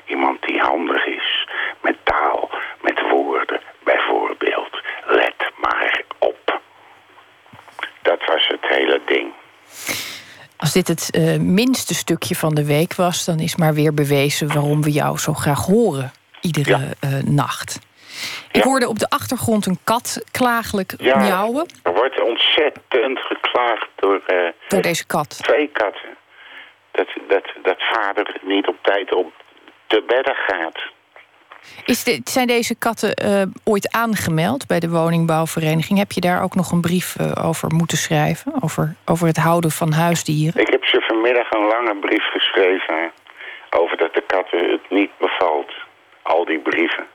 Iemand die handig is met taal, met woorden, bijvoorbeeld. Let maar op. Dat was het hele ding. Als dit het uh, minste stukje van de week was, dan is maar weer bewezen waarom we jou zo graag horen iedere ja. uh, nacht. Ik hoorde op de achtergrond een kat klagelijk ja, miauwen. Er wordt ontzettend geklaagd door, uh, door deze kat. Twee katten. Dat, dat, dat vader niet op tijd op te bedden gaat. Is de, zijn deze katten uh, ooit aangemeld bij de woningbouwvereniging? Heb je daar ook nog een brief uh, over moeten schrijven? Over, over het houden van huisdieren? Ik heb ze vanmiddag een lange brief geschreven... over dat de katten het niet bevalt. Al die brieven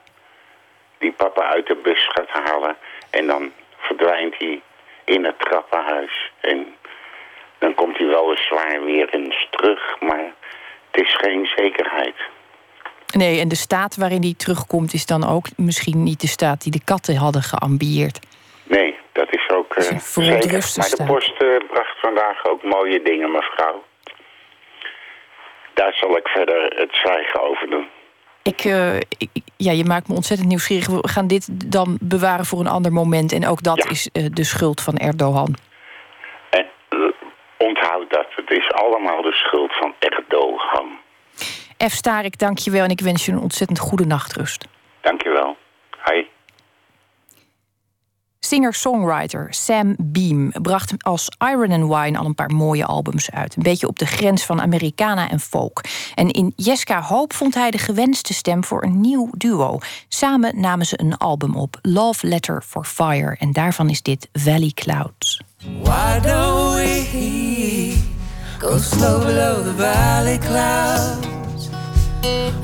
die papa uit de bus gaat halen. En dan verdwijnt hij in het trappenhuis. En dan komt hij weliswaar weer eens terug, maar het is geen zekerheid. Nee, en de staat waarin hij terugkomt is dan ook misschien niet de staat die de katten hadden geambieerd. Nee, dat is ook uh, zeker. Maar de post uh, bracht vandaag ook mooie dingen, mevrouw. Daar zal ik verder het zwijgen over doen. Ik, uh, ik, ja, je maakt me ontzettend nieuwsgierig. We gaan dit dan bewaren voor een ander moment. En ook dat ja. is de schuld van Erdogan. En onthoud dat. Het is allemaal de schuld van Erdogan. F. Starik, dank je wel. En ik wens je een ontzettend goede nachtrust. Dank je wel. Hi. Singer-songwriter Sam Beam bracht als Iron and Wine al een paar mooie albums uit. Een beetje op de grens van Americana en folk. En in Jeska Hoop vond hij de gewenste stem voor een nieuw duo. Samen namen ze een album op, Love Letter for Fire. En daarvan is dit Valley Clouds. Why don't we go slow below the valley clouds?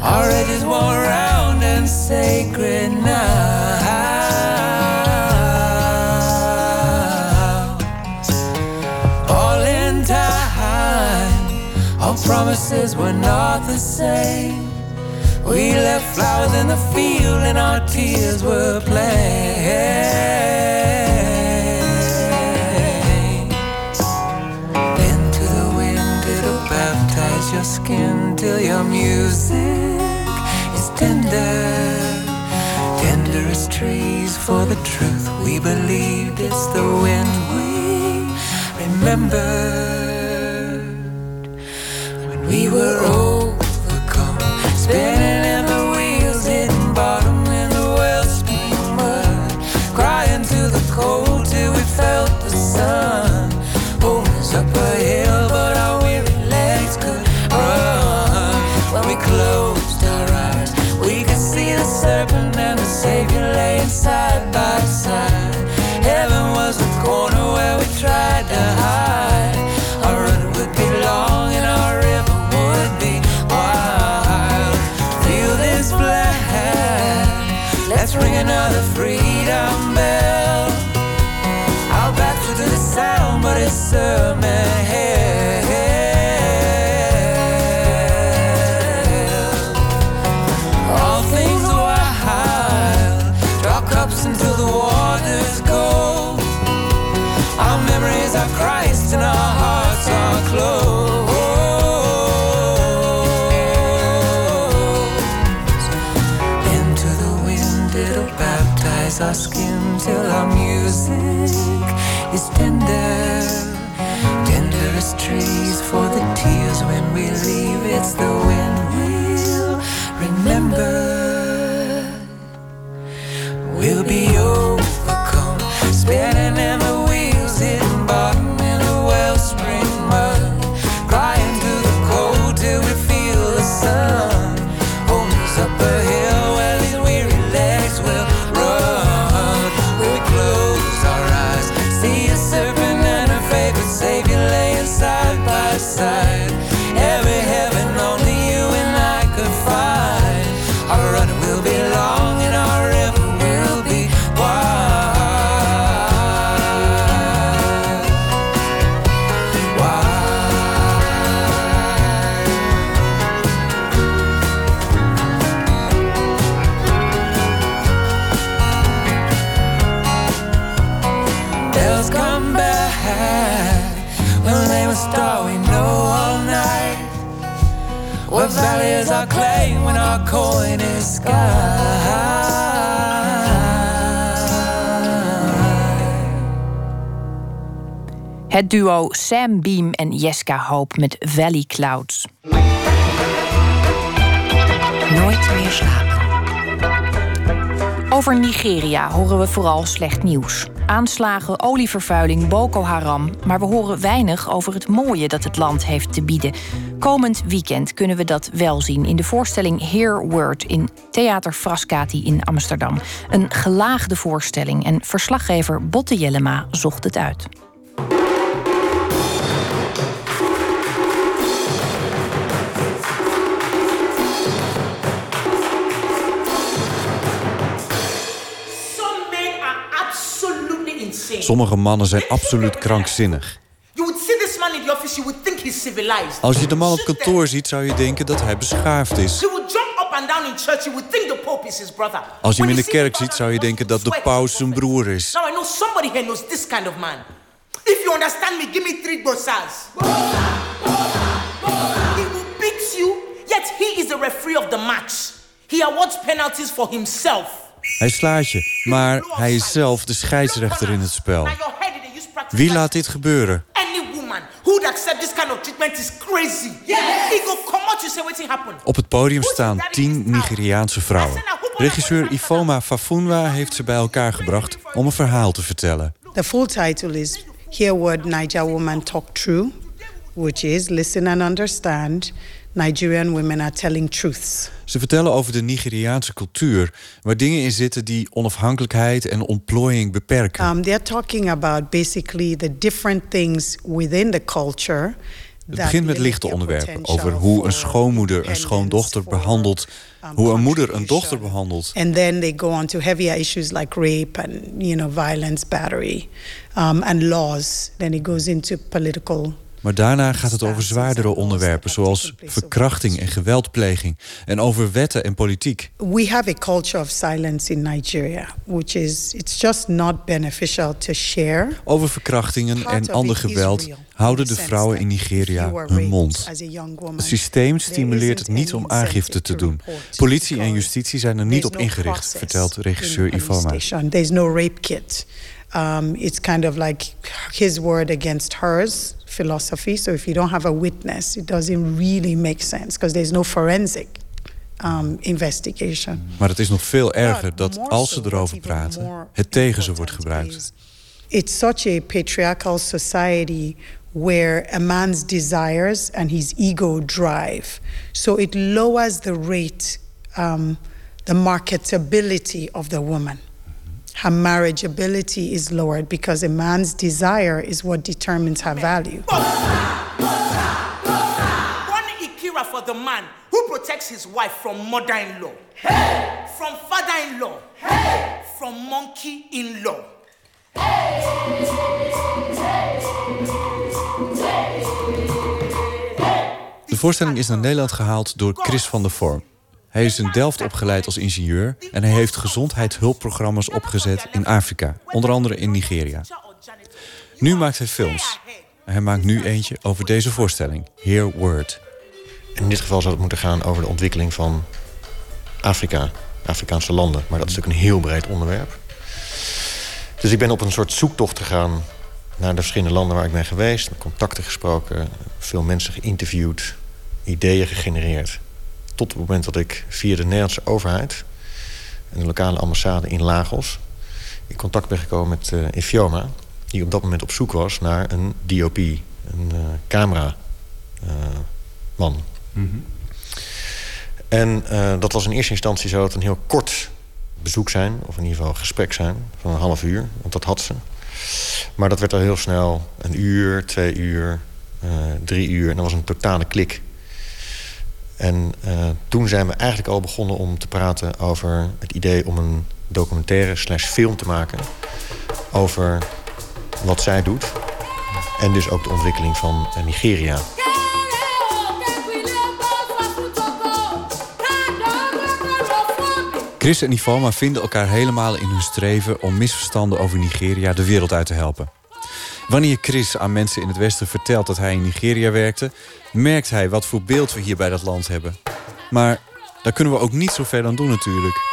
Our edges worn round and sacred now. All in time, our promises were not the same. We left flowers in the field and our tears were plain. Your skin till your music is tender, tenderest trees for the truth we believed. It's the wind we remembered when we were overcome, tried to hide. Our run would be long and our river would be wild. Feel this flag. Let's ring another freedom bell. Backs are to the sound, but it's served me tears when we leave. It's the wind Het duo Sam Beam en Jeska Hoop met Valley Clouds. Nooit meer slapen. Over Nigeria horen we vooral slecht nieuws. Aanslagen, olievervuiling, Boko Haram. Maar we horen weinig over het mooie dat het land heeft te bieden. Komend weekend kunnen we dat wel zien in de voorstelling Hear Word in Theater Frascati in Amsterdam. Een gelaagde voorstelling en verslaggever Botte Jellema zocht het uit. Sommige mannen zijn absoluut krankzinnig. Als je de man op kantoor ziet, zou je denken dat hij beschaafd is. Als je hem in de kerk ziet, zou je denken dat de paus zijn broer is. If you understand me, give me three bossas. He will beat you, yet he is the referee of the match. He awards penalties for himself. Hij slaat je, maar hij is zelf de scheidsrechter in het spel. Wie laat dit gebeuren? Any woman who would accept this kind of treatment is crazy. He go come out, you say what happened. Op het podium staan tien Nigeriaanse vrouwen. Regisseur Ifoma Fafunwa heeft ze bij elkaar gebracht om een verhaal te vertellen. The full title is Hear What Niger Woman Talk True, which is Listen and Understand. Nigerian women are telling truths. Ze vertellen over de Nigeriaanse cultuur, waar dingen in zitten die onafhankelijkheid en ontplooiing beperken. Um, they're talking about basically the different things within the culture. Het begint met lichte onderwerpen over hoe een schoonmoeder een schoondochter behandelt, hoe een moeder een dochter behandelt. And then they go on to heavier issues like rape and you know violence, battery, um, and laws. Then it goes into political Maar daarna gaat het over zwaardere onderwerpen... zoals verkrachting en geweldpleging. En over wetten en politiek. We have a culture of silence in Nigeria, which is it's just not beneficial to share. Over verkrachtingen en ander geweld houden de vrouwen in Nigeria hun mond. Het systeem stimuleert het niet om aangifte te doen. Politie en justitie zijn er niet op ingericht, vertelt regisseur Ivona. There's no rape kit. Um, it's kind of like his word against hers philosophy. So if you don't have a witness, it doesn't really make sense because there's no forensic um, investigation. Maar het is nog veel erger dat als ze erover praten, het tegen ze wordt gebruikt. It's such a patriarchal society where a man's desires and his ego drive. So it lowers the rate, um, the marketability of the woman. Her marriageability is lowered because a man's desire is what determines her value. One Ikira for the man who protects his wife from mother-in-law, hey! from father-in-law, hey! from monkey-in-law. De voorstelling is naar Nederland gehaald door Chris van der Vorm. Hij is in Delft opgeleid als ingenieur en hij heeft gezondheidshulpprogramma's opgezet in Afrika, onder andere in Nigeria. Nu maakt hij films. Hij maakt nu eentje over deze voorstelling, Hear Word. In dit geval zou het moeten gaan over de ontwikkeling van Afrika, Afrikaanse landen. Maar dat is natuurlijk een heel breed onderwerp. Dus ik ben op een soort zoektocht gegaan naar de verschillende landen waar ik ben geweest. Contacten gesproken, veel mensen geïnterviewd, ideeën gegenereerd. Tot het moment dat ik via de Nederlandse overheid... en de lokale ambassade in Lagos... in contact ben gekomen met uh, Ifioma... die op dat moment op zoek was naar een DOP, een uh, cameraman. Uh, mm -hmm. En dat was in eerste instantie zo een heel kort bezoek zijn... of in ieder geval gesprek zijn van een half uur, want dat had ze. Maar dat werd al heel snel een uur, twee uur, drie uur... en dat was een totale klik... En uh, toen zijn we eigenlijk al begonnen om te praten over het idee om een documentaire slash film te maken over wat zij doet. En dus ook de ontwikkeling van uh, Nigeria. Chris en Ivoma vinden elkaar helemaal in hun streven om misverstanden over Nigeria de wereld uit te helpen. Wanneer Chris aan mensen in het Westen vertelt dat hij in Nigeria werkte, merkt hij wat voor beeld we hier bij dat land hebben. Maar daar kunnen we ook niet zo ver aan doen natuurlijk.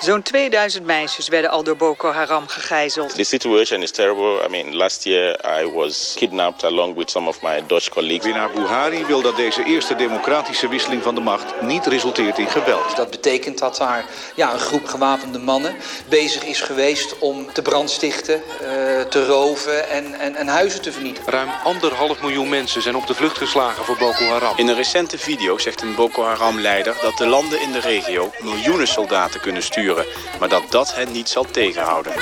Zo'n 2000 meisjes werden al door Boko Haram gegijzeld. The situation is terrible. I mean, last year I was kidnapped along with some of my Dutch colleagues. Winnaar Buhari wil dat deze eerste democratische wisseling van de macht niet resulteert in geweld. Dat betekent dat daar ja, een groep gewapende mannen bezig is geweest om te brandstichten, uh, te roven en, en, en huizen te vernietigen. Ruim anderhalf miljoen mensen zijn op de vlucht geslagen voor Boko Haram. In een recente video zegt een Boko Haram-leider dat de landen in de regio miljoenen soldaten kunnen sturen maar dat dat hen niet zal tegenhouden.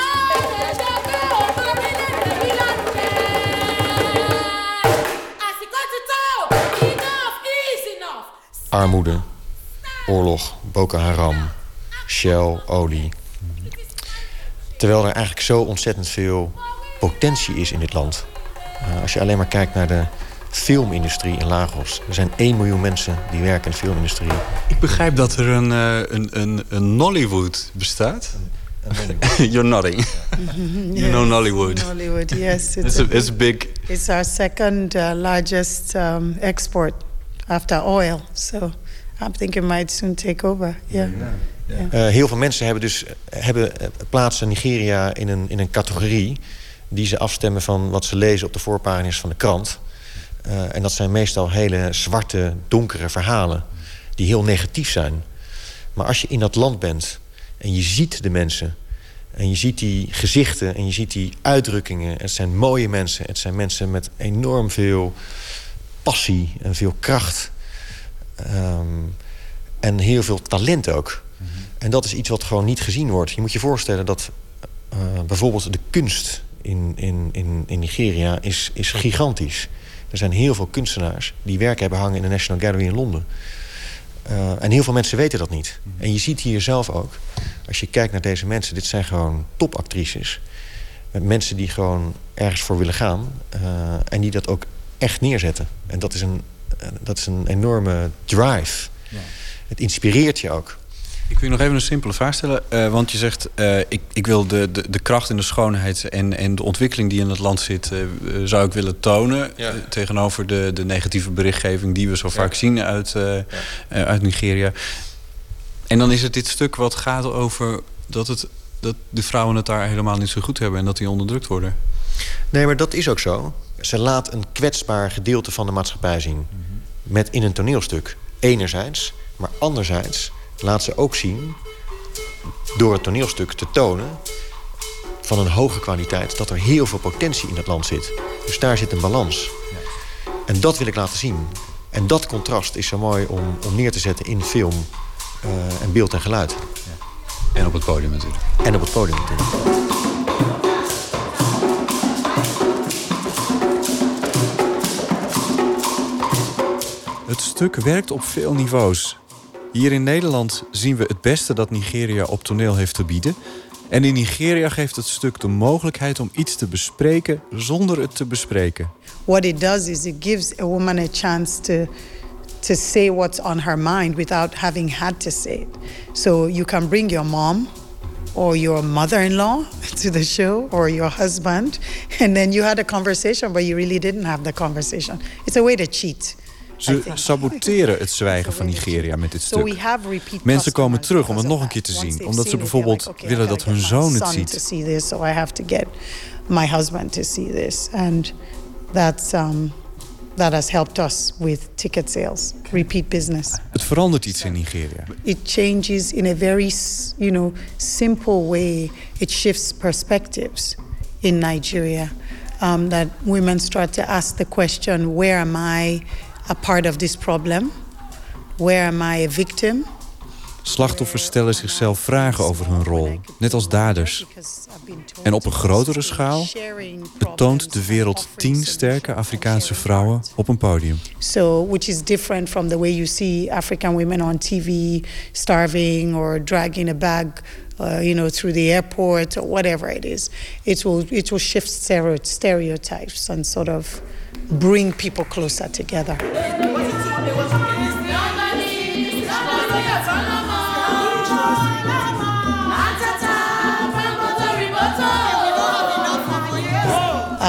Armoede, oorlog, Boko Haram, Shell, olie. Terwijl er eigenlijk zo ontzettend veel potentie is in dit land. Uh, als je alleen maar kijkt naar de filmindustrie in Lagos. Er zijn 1 miljoen mensen die werken in de filmindustrie. Ik begrijp dat er een, uh, een, een, een Nollywood bestaat. You're nodding. you know Nollywood. Nollywood, yes. It's, a, it's big. It's our second uh, largest um, export after oil. So I'm thinking it might soon take over. Yeah. yeah. yeah. Uh, heel veel mensen hebben dus hebben plaatsen Nigeria in een, in een categorie die ze afstemmen van wat ze lezen op de voorpagina's van de krant. Uh, en dat zijn meestal hele zwarte, donkere verhalen die heel negatief zijn. Maar als je in dat land bent en je ziet de mensen... en je ziet die gezichten en je ziet die uitdrukkingen... het zijn mooie mensen, het zijn mensen met enorm veel passie en veel kracht... Um, en heel veel talent ook. Mm -hmm. En dat is iets wat gewoon niet gezien wordt. Je moet je voorstellen dat uh, bijvoorbeeld de kunst in, in, in, in Nigeria is, is gigantisch er zijn heel veel kunstenaars die werk hebben hangen in de National Gallery in Londen. Uh, en heel veel mensen weten dat niet. En je ziet hier zelf ook, als je kijkt naar deze mensen... dit zijn gewoon topactrices Met mensen die gewoon ergens voor willen gaan. eh, en die dat ook echt neerzetten. En dat is een, eh, dat is een enorme drive. Het inspireert je ook. Ik wil je nog even een simpele vraag stellen. eh, want je zegt, eh, ik, ik wil de, de, de kracht en de schoonheid... En, en de ontwikkeling die in het land zit... eh, zou ik willen tonen... Ja. tegenover de, de negatieve berichtgeving... die we zo vaak zien uit, uit Nigeria. En dan is het dit stuk wat gaat over... dat, het, dat de vrouwen het daar helemaal niet zo goed hebben... en dat die onderdrukt worden. Nee, maar dat is ook zo. Ze laat een kwetsbaar gedeelte van de maatschappij zien. Met in een toneelstuk. Enerzijds. Maar anderzijds laat ze ook zien... door het toneelstuk te tonen... van een hoge kwaliteit... dat er heel veel potentie in het land zit. Dus daar zit een balans. En dat wil ik laten zien. En dat contrast is zo mooi om, om neer te zetten in film... eh, en beeld en geluid. En op het podium natuurlijk. En op het podium natuurlijk. Het stuk werkt op veel niveaus. Hier in Nederland zien we het beste dat Nigeria op toneel heeft te bieden. En in Nigeria geeft het stuk de mogelijkheid om iets te bespreken zonder het te bespreken. What it does is it gives a woman a chance to to say what's on her mind without having had to say it. So you can bring your mom or your mother-in-law to the show or your husband and then you had a conversation but you really didn't have the conversation. It's a way to cheat. Ze saboteren het zwijgen van Nigeria met dit stuk. Mensen komen terug om het nog een keer te zien. Omdat ze bijvoorbeeld willen dat hun zoon het ziet. my husband to see this, and that's um, that has helped us with ticket sales, repeat business. Het verandert iets in Nigeria. It changes in a very, you know, simple way. It shifts perspectives in Nigeria. Um, that women start to ask the question: Where am I a part of this problem? Where am I a victim? Slachtoffers stellen zichzelf vragen over hun rol, net als daders. En op een grotere schaal betoont de wereld tien sterke Afrikaanse vrouwen op een podium. So, which is different from the way you see African women on TV starving or dragging a bag, uh, you know, through the airport or whatever it is. It will it will shift stereo- stereotypes and sort of bring people closer together.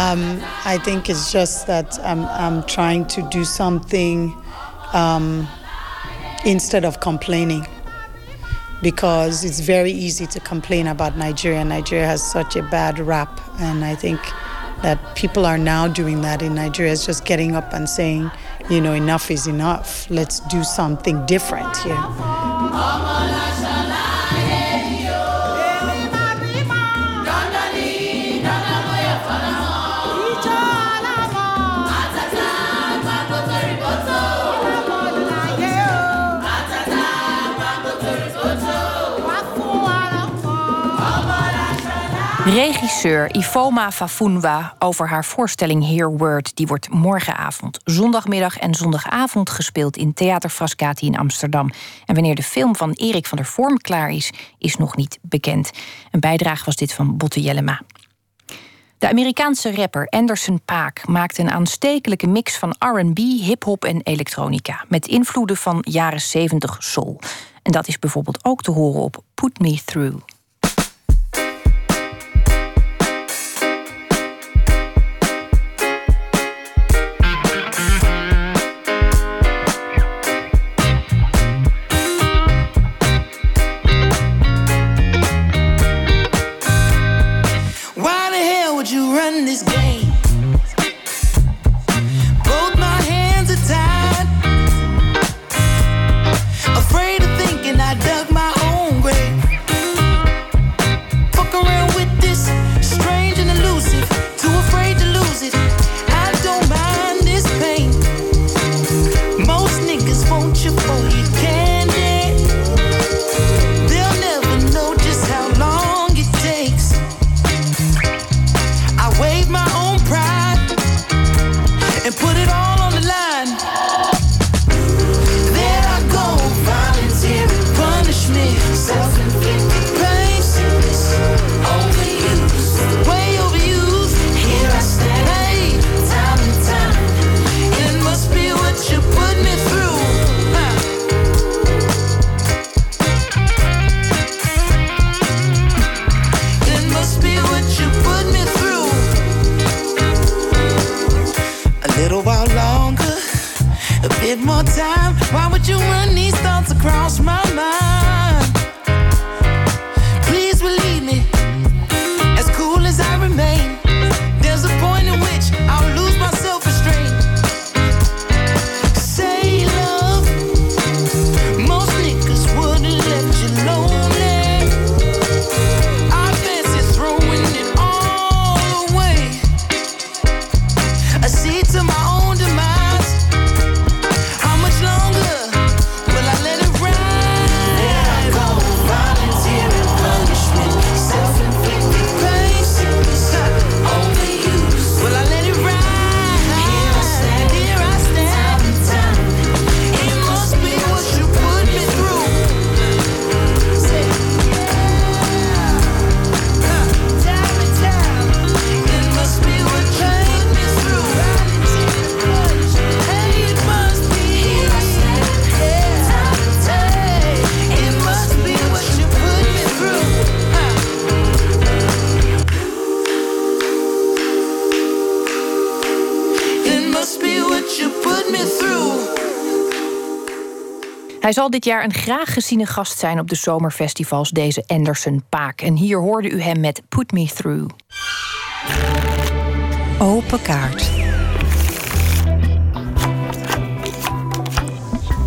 Um, I think it's just that I'm, I'm trying to do something um, instead of complaining. Because it's very easy to complain about Nigeria. Nigeria has such a bad rap, and I think that people are now doing that in Nigeria. It's just getting up and saying, you know, enough is enough. Let's do something different here. Regisseur Ifoma Fafunwa over haar voorstelling Hear Word. Die wordt morgenavond, zondagmiddag en zondagavond gespeeld in Theater Frascati in Amsterdam. En wanneer de film van Erik van der Vorm klaar is, is nog niet bekend. Een bijdrage was dit van Botte Jellema. De Amerikaanse rapper Anderson Paak maakt een aanstekelijke mix van RB, hip-hop en elektronica. Met invloeden van jaren 70 soul. En dat is bijvoorbeeld ook te horen op Put Me Through. Hij zal dit jaar een graag geziene gast zijn op de zomerfestivals, deze Anderson Paak. En hier hoorde u hem met Put Me Through. Open kaart.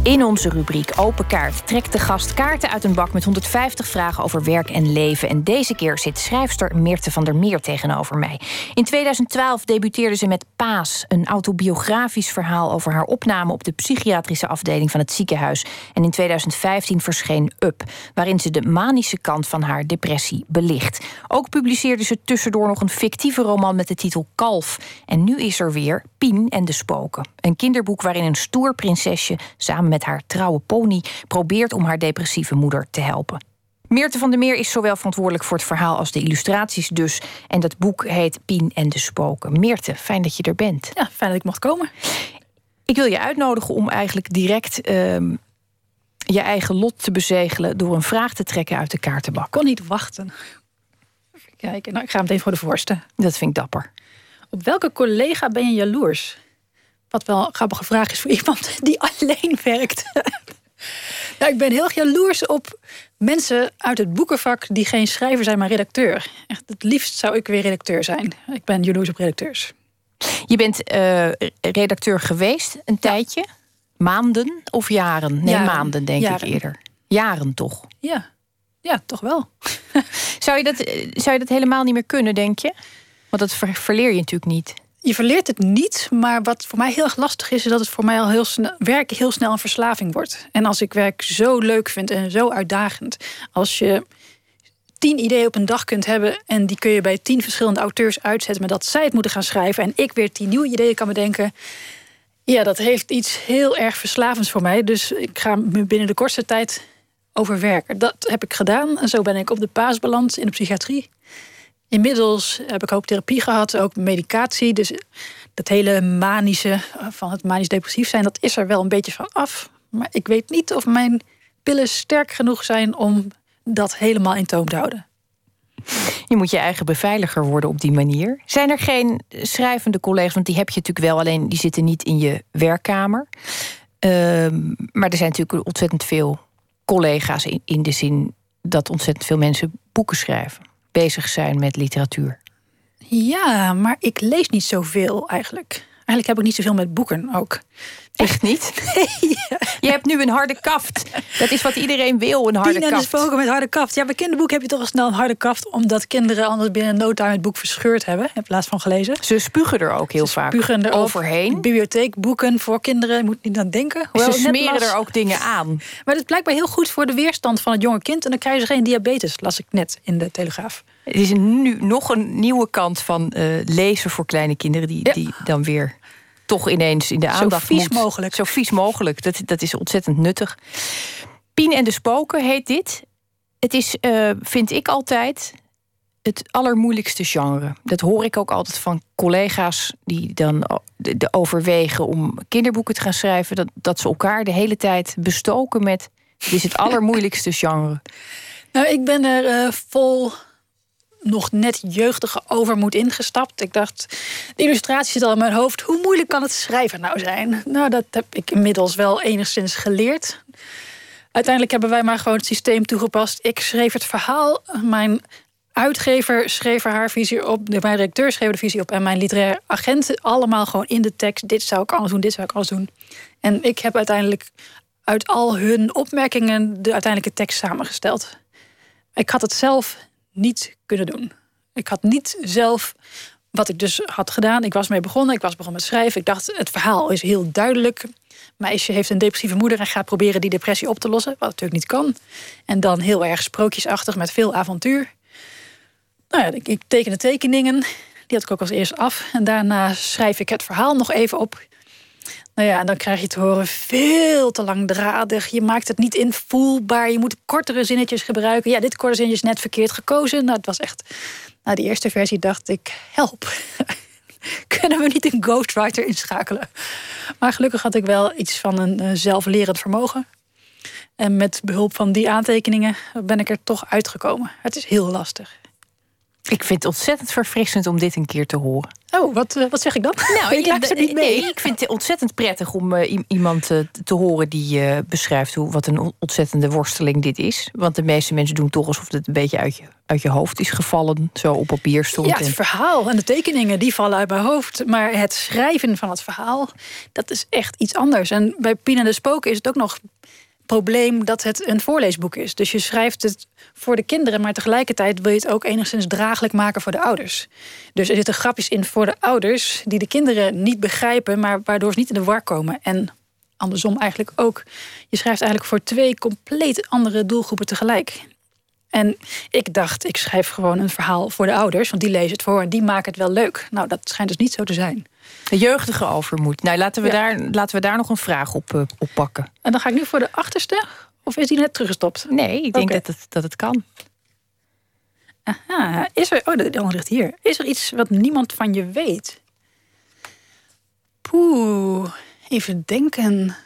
In onze rubriek Open Kaart trekt de gast kaarten uit een bak met 150 vragen over werk en leven. En deze keer zit schrijfster Meerte van der Meer tegenover mij. In 2012 debuteerde ze met Paas, een autobiografisch verhaal over haar opname op de psychiatrische afdeling van het ziekenhuis. En in 2015 verscheen Up, waarin ze de manische kant van haar depressie belicht. Ook publiceerde ze tussendoor nog een fictieve roman met de titel Kalf. En nu is er weer Pien en de Spoken. Een kinderboek waarin een stoer prinsesje samen met haar trouwe pony probeert om haar depressieve moeder te helpen. Meerte van der Meer is zowel verantwoordelijk voor het verhaal als de illustraties dus. En dat boek heet Pien en de Spoken. Meerte, fijn dat je er bent. Ja, fijn dat ik mocht komen. Ik wil je uitnodigen om eigenlijk direct ehm, je eigen lot te bezegelen... door een vraag te trekken uit de kaartenbak. kon niet wachten. Even kijken, nou, ik ga meteen voor de voorste. Dat vind ik dapper. Op welke collega ben je jaloers? Wat wel een grappige vraag is voor iemand die alleen werkt. nou, ik ben heel jaloers op mensen uit het boekenvak die geen schrijver zijn, maar redacteur. Echt, het liefst zou ik weer redacteur zijn. Ik ben jaloers op redacteurs. Je bent eh, redacteur geweest een tijdje. Maanden of jaren? Nee, Jaren. maanden denk Jaren. ik eerder. Jaren toch? Ja, ja toch wel. Zou je, dat, eh, zou je dat helemaal niet meer kunnen, denk je? Want dat ver- verleer je natuurlijk niet. Je verleert het niet, maar wat voor mij heel erg lastig is, is dat het voor mij al heel snel werken heel snel een verslaving wordt. En als ik werk zo leuk vind en zo uitdagend, als je tien ideeën op een dag kunt hebben en die kun je bij tien verschillende auteurs uitzetten, maar dat zij het moeten gaan schrijven en ik weer tien nieuwe ideeën kan bedenken. Ja, dat heeft iets heel erg verslavends voor mij. Dus ik ga me binnen de kortste tijd overwerken. Dat heb ik gedaan. En zo ben ik op de paas beland in de psychiatrie. Inmiddels heb ik ook therapie gehad, ook medicatie. Dus dat hele manische, eh, van het manisch depressief zijn, dat is er wel een beetje van af. Maar ik weet niet of mijn pillen sterk genoeg zijn om dat helemaal in toom te houden. Je moet je eigen beveiliger worden op die manier. Zijn er geen schrijvende collega's? Want die heb je natuurlijk wel, alleen die zitten niet in je werkkamer. Ehm, maar er zijn natuurlijk ontzettend veel collega's in, in de zin dat ontzettend veel mensen boeken schrijven, bezig zijn met literatuur. Ja, maar ik lees niet zoveel eigenlijk. Eigenlijk heb ik niet zoveel met boeken ook. Echt niet? Je hebt nu een harde kaft. Dat is wat iedereen wil, een harde Tien en de kaft. spoken met harde kaft. Ja, bij kinderboek heb je toch al snel een harde kaft... omdat kinderen anders binnen no time het boek verscheurd hebben. In plaats van gelezen. Ze spugen er ook heel vaak er overheen. Bibliotheekboeken voor kinderen, je moet niet aan denken. Hoewel Ze smeren las- er ook dingen aan. Maar dat is blijkbaar heel goed voor de weerstand van het jonge kind... en dan krijgen ze geen diabetes, las ik net in de Telegraaf. Het is nu nog een nieuwe kant van eh, lezen voor kleine kinderen... die, die dan weer toch ineens in de Zo aandacht vies moet. mogelijk. Zo vies mogelijk. Dat, dat is ontzettend nuttig. Pien en de Spoken heet dit. Het is, eh, vind ik altijd, het allermoeilijkste genre. Dat hoor ik ook altijd van collega's die dan de overwegen om kinderboeken te gaan schrijven. Dat, dat ze elkaar de hele tijd bestoken met. Dit is het allermoeilijkste genre. Nou, ik ben er eh, vol nog net jeugdige overmoed ingestapt. Ik dacht, de illustratie zit al in mijn hoofd. Hoe moeilijk kan het schrijven nou zijn? Nou, dat heb ik inmiddels wel enigszins geleerd. Uiteindelijk hebben wij maar gewoon het systeem toegepast. Ik schreef het verhaal. Mijn uitgever schreef haar visie op. Mijn redacteur schreef de visie op. En mijn literair agent allemaal gewoon in de tekst. Dit zou ik alles doen, dit zou ik alles doen. En ik heb uiteindelijk uit al hun opmerkingen de uiteindelijke tekst samengesteld. Ik had het zelf niet kunnen doen. Ik had niet zelf wat ik dus had gedaan. Ik was mee begonnen. Ik was begonnen met schrijven. Ik dacht, het verhaal is heel duidelijk. Meisje heeft een depressieve moeder en gaat proberen die depressie op te lossen. Wat natuurlijk niet kan. En dan heel erg sprookjesachtig met veel avontuur. Nou ja, ik teken de tekeningen. Die had ik ook als eerst af. En daarna schrijf ik het verhaal nog even op. Nou ja, dan krijg je te horen veel te langdradig. Je maakt het niet invoelbaar. Je moet kortere zinnetjes gebruiken. Ja, dit korte zinnetje is net verkeerd gekozen. Nou, het was echt... Na die eerste versie dacht ik, help. Kunnen we niet een ghostwriter inschakelen? Maar gelukkig had ik wel iets van een uh, zelflerend vermogen. En met behulp van die aantekeningen ben ik er toch uitgekomen. Het is heel lastig. Ik vind het ontzettend verfrissend om dit een keer te horen. Oh, wat, uh, wat zeg ik dan? Nou, ik luister niet mee. Nee, ik vind het ontzettend prettig om uh, iemand uh, te horen die beschrijft hoe, wat een ontzettende worsteling dit is. Want de meeste mensen doen toch alsof het een beetje uit je, uit je hoofd is gevallen, zo op papier stond. Ja, het verhaal en de tekeningen die vallen uit mijn hoofd. Maar het schrijven van het verhaal, dat is echt iets anders. En bij Pien de Spoken is het ook nog probleem dat het een voorleesboek is. Dus je schrijft het voor de kinderen, maar tegelijkertijd wil je het ook enigszins draaglijk maken voor de ouders. Dus er zitten grapjes in voor de ouders die de kinderen niet begrijpen, maar waardoor ze niet in de war komen. En andersom eigenlijk ook. Je schrijft eigenlijk voor twee compleet andere doelgroepen tegelijk. En ik dacht, ik schrijf gewoon een verhaal voor de ouders, want die lezen het voor en die maken het wel leuk. Nou, dat schijnt dus niet zo te zijn. De jeugdige overmoed. Nou, laten we, daar, laten we daar nog een vraag op, uh, op pakken. En dan ga ik nu voor de achterste, of is die net teruggestopt? Nee, ik denk dat, het, dat het kan. Aha, is er, oh, de andere ligt hier. Is er iets wat niemand van je weet? Poeh, even denken.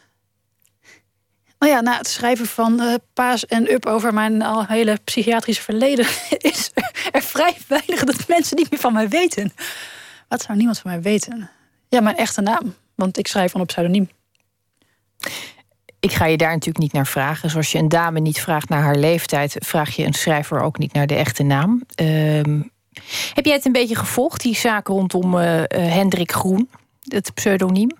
Nou ja, na het schrijven van uh, Paas en Up over mijn al hele psychiatrische verleden... is er, vrij weinig dat mensen niet meer van mij weten. Wat zou niemand van mij weten? Ja, mijn echte naam. Want ik schrijf van op pseudoniem. Ik ga je daar natuurlijk niet naar vragen. Zoals je een dame niet vraagt naar haar leeftijd, vraag je een schrijver ook niet naar de echte naam. Ehm, heb jij het een beetje gevolgd, die zaak rondom uh, Hendrik Groen, het pseudoniem?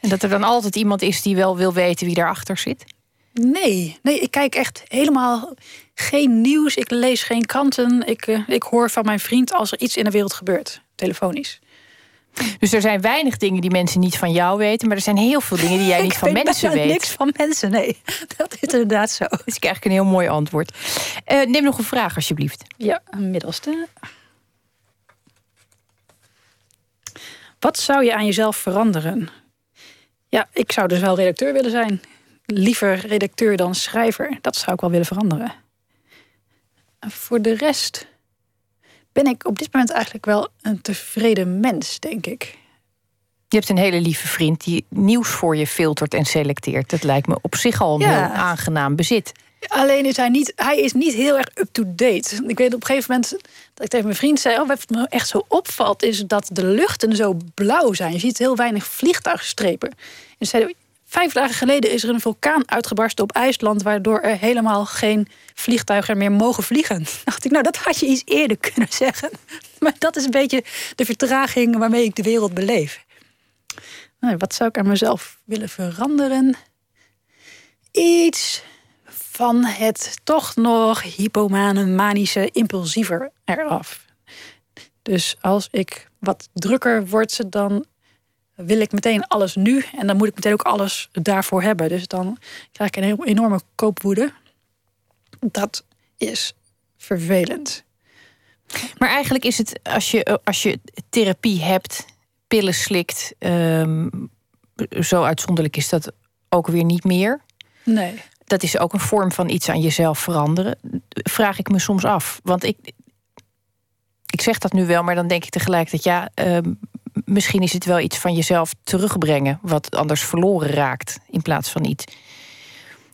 En dat er dan altijd iemand is die wel wil weten wie daarachter zit? Nee, nee, ik kijk echt helemaal geen nieuws. Ik lees geen kranten. Ik, uh, ik hoor van mijn vriend als er iets in de wereld gebeurt, telefonisch. Dus er zijn weinig dingen die mensen niet van jou weten, maar er zijn heel veel dingen die jij niet van mensen weet. Niks van mensen, nee. Dat is inderdaad zo. Dat is eigenlijk een heel mooi antwoord. Uh, neem nog een vraag, alsjeblieft. Ja, een middelste. Wat zou je aan jezelf veranderen? Ja, ik zou dus wel redacteur willen zijn. Liever redacteur dan schrijver. Dat zou ik wel willen veranderen. En voor de rest ben ik op dit moment eigenlijk wel een tevreden mens, denk ik. Je hebt een hele lieve vriend die nieuws voor je filtert en selecteert. Dat lijkt me op zich al een heel aangenaam bezit. Alleen is hij niet, hij is niet heel erg up-to-date. Ik weet op een gegeven moment dat ik tegen mijn vriend zei: oh, Wat me echt zo opvalt, is dat de luchten zo blauw zijn. Je ziet heel weinig vliegtuigstrepen. En zei Vijf dagen geleden is er een vulkaan uitgebarsten op IJsland, waardoor er helemaal geen vliegtuigen meer mogen vliegen. dacht ik, nou, dat had je iets eerder kunnen zeggen. Maar dat is een beetje de vertraging waarmee ik de wereld beleef. Nou, wat zou ik aan mezelf willen veranderen? Iets van het toch nog hypomane, manische, impulsiever eraf. Dus als ik wat drukker word, dan wil ik meteen alles nu en dan moet ik meteen ook alles daarvoor hebben. Dus dan krijg ik een enorme koopwoede. Dat is vervelend. Maar eigenlijk is het als je, als je therapie hebt, pillen slikt, um, zo uitzonderlijk is dat ook weer niet meer. Nee. Dat is ook een vorm van iets aan jezelf veranderen. Vraag ik me soms af. Want ik, ik zeg dat nu wel, maar dan denk ik tegelijkertijd, ja, um, misschien is het wel iets van jezelf terugbrengen, wat anders verloren raakt in plaats van iets.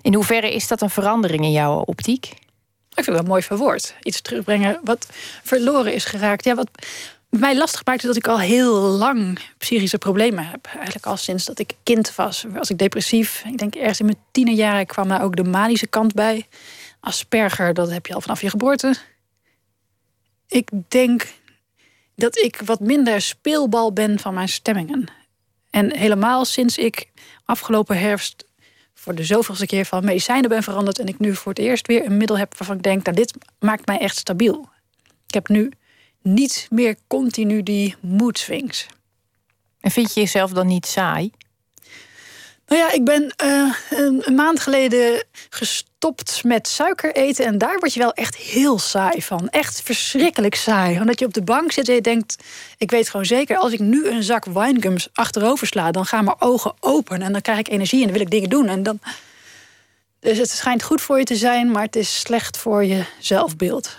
In hoeverre is dat een verandering in jouw optiek? Ik vind het wel mooi verwoord. Iets terugbrengen wat verloren is geraakt. Ja, wat mij lastig maakt is dat ik al heel lang psychische problemen heb. Eigenlijk al sinds dat ik kind was. Was ik depressief. Ik denk ergens in mijn tienerjaren kwam daar ook de manische kant bij. Asperger, dat heb je al vanaf je geboorte. Ik denk dat ik wat minder speelbal ben van mijn stemmingen. En helemaal sinds ik afgelopen herfst voor de zoveelste keer van medicijnen ben veranderd en ik nu voor het eerst weer een middel heb waarvan ik denk, nou, dit maakt mij echt stabiel. Ik heb nu niet meer continu die mood swings. En vind je jezelf dan niet saai? Nou ja, ik ben een, een, maand geleden gestopt met suiker eten. En daar word je wel echt heel saai van. Echt verschrikkelijk saai. Omdat je op de bank zit en je denkt... ik weet gewoon zeker, als ik nu een zak winegums achterover sla... dan gaan mijn ogen open en dan krijg ik energie en dan wil ik dingen doen. En dan... Dus het schijnt goed voor je te zijn, maar het is slecht voor je zelfbeeld.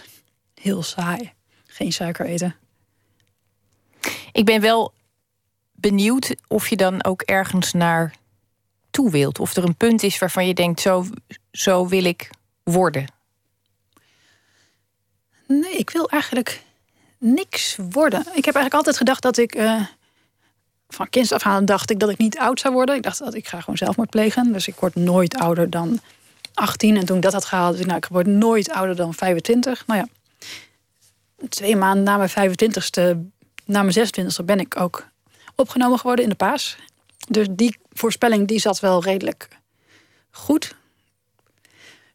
Heel saai. Geen suiker eten. Ik ben wel benieuwd of je dan ook ergens naar toe wilt. Of er een punt is waarvan je denkt, zo, zo wil ik worden. Nee, ik wil eigenlijk niks worden. Ik heb eigenlijk altijd gedacht dat ik. Uh, van kinds af aan dacht ik dat ik niet oud zou worden. Ik dacht dat ik ga gewoon zelfmoord plegen. Dus ik word nooit ouder dan 18. En toen ik dat had gehaald, dacht ik, nou, ik word nooit ouder dan 25. Nou ja, twee maanden na mijn 25ste, na mijn 26ste, ben ik ook opgenomen geworden in de paas. Dus die voorspelling die zat wel redelijk goed.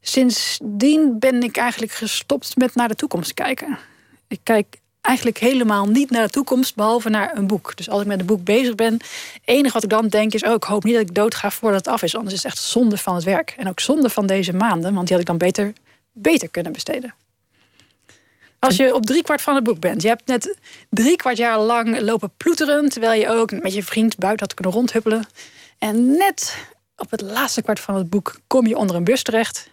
Sindsdien ben ik eigenlijk gestopt met naar de toekomst kijken. Ik kijk eigenlijk helemaal niet naar de toekomst, behalve naar een boek. Dus als ik met een boek bezig ben, het enige wat ik dan denk is: oh, ik hoop niet dat ik doodga voordat het af is. Anders is het echt zonde van het werk. En ook zonde van deze maanden, want die had ik dan beter, beter kunnen besteden. Als je op driekwart van het boek bent, je hebt net drie kwart jaar lang lopen ploeteren, terwijl je ook met je vriend buiten had kunnen rondhuppelen. En net op het laatste kwart van het boek kom je onder een bus terecht.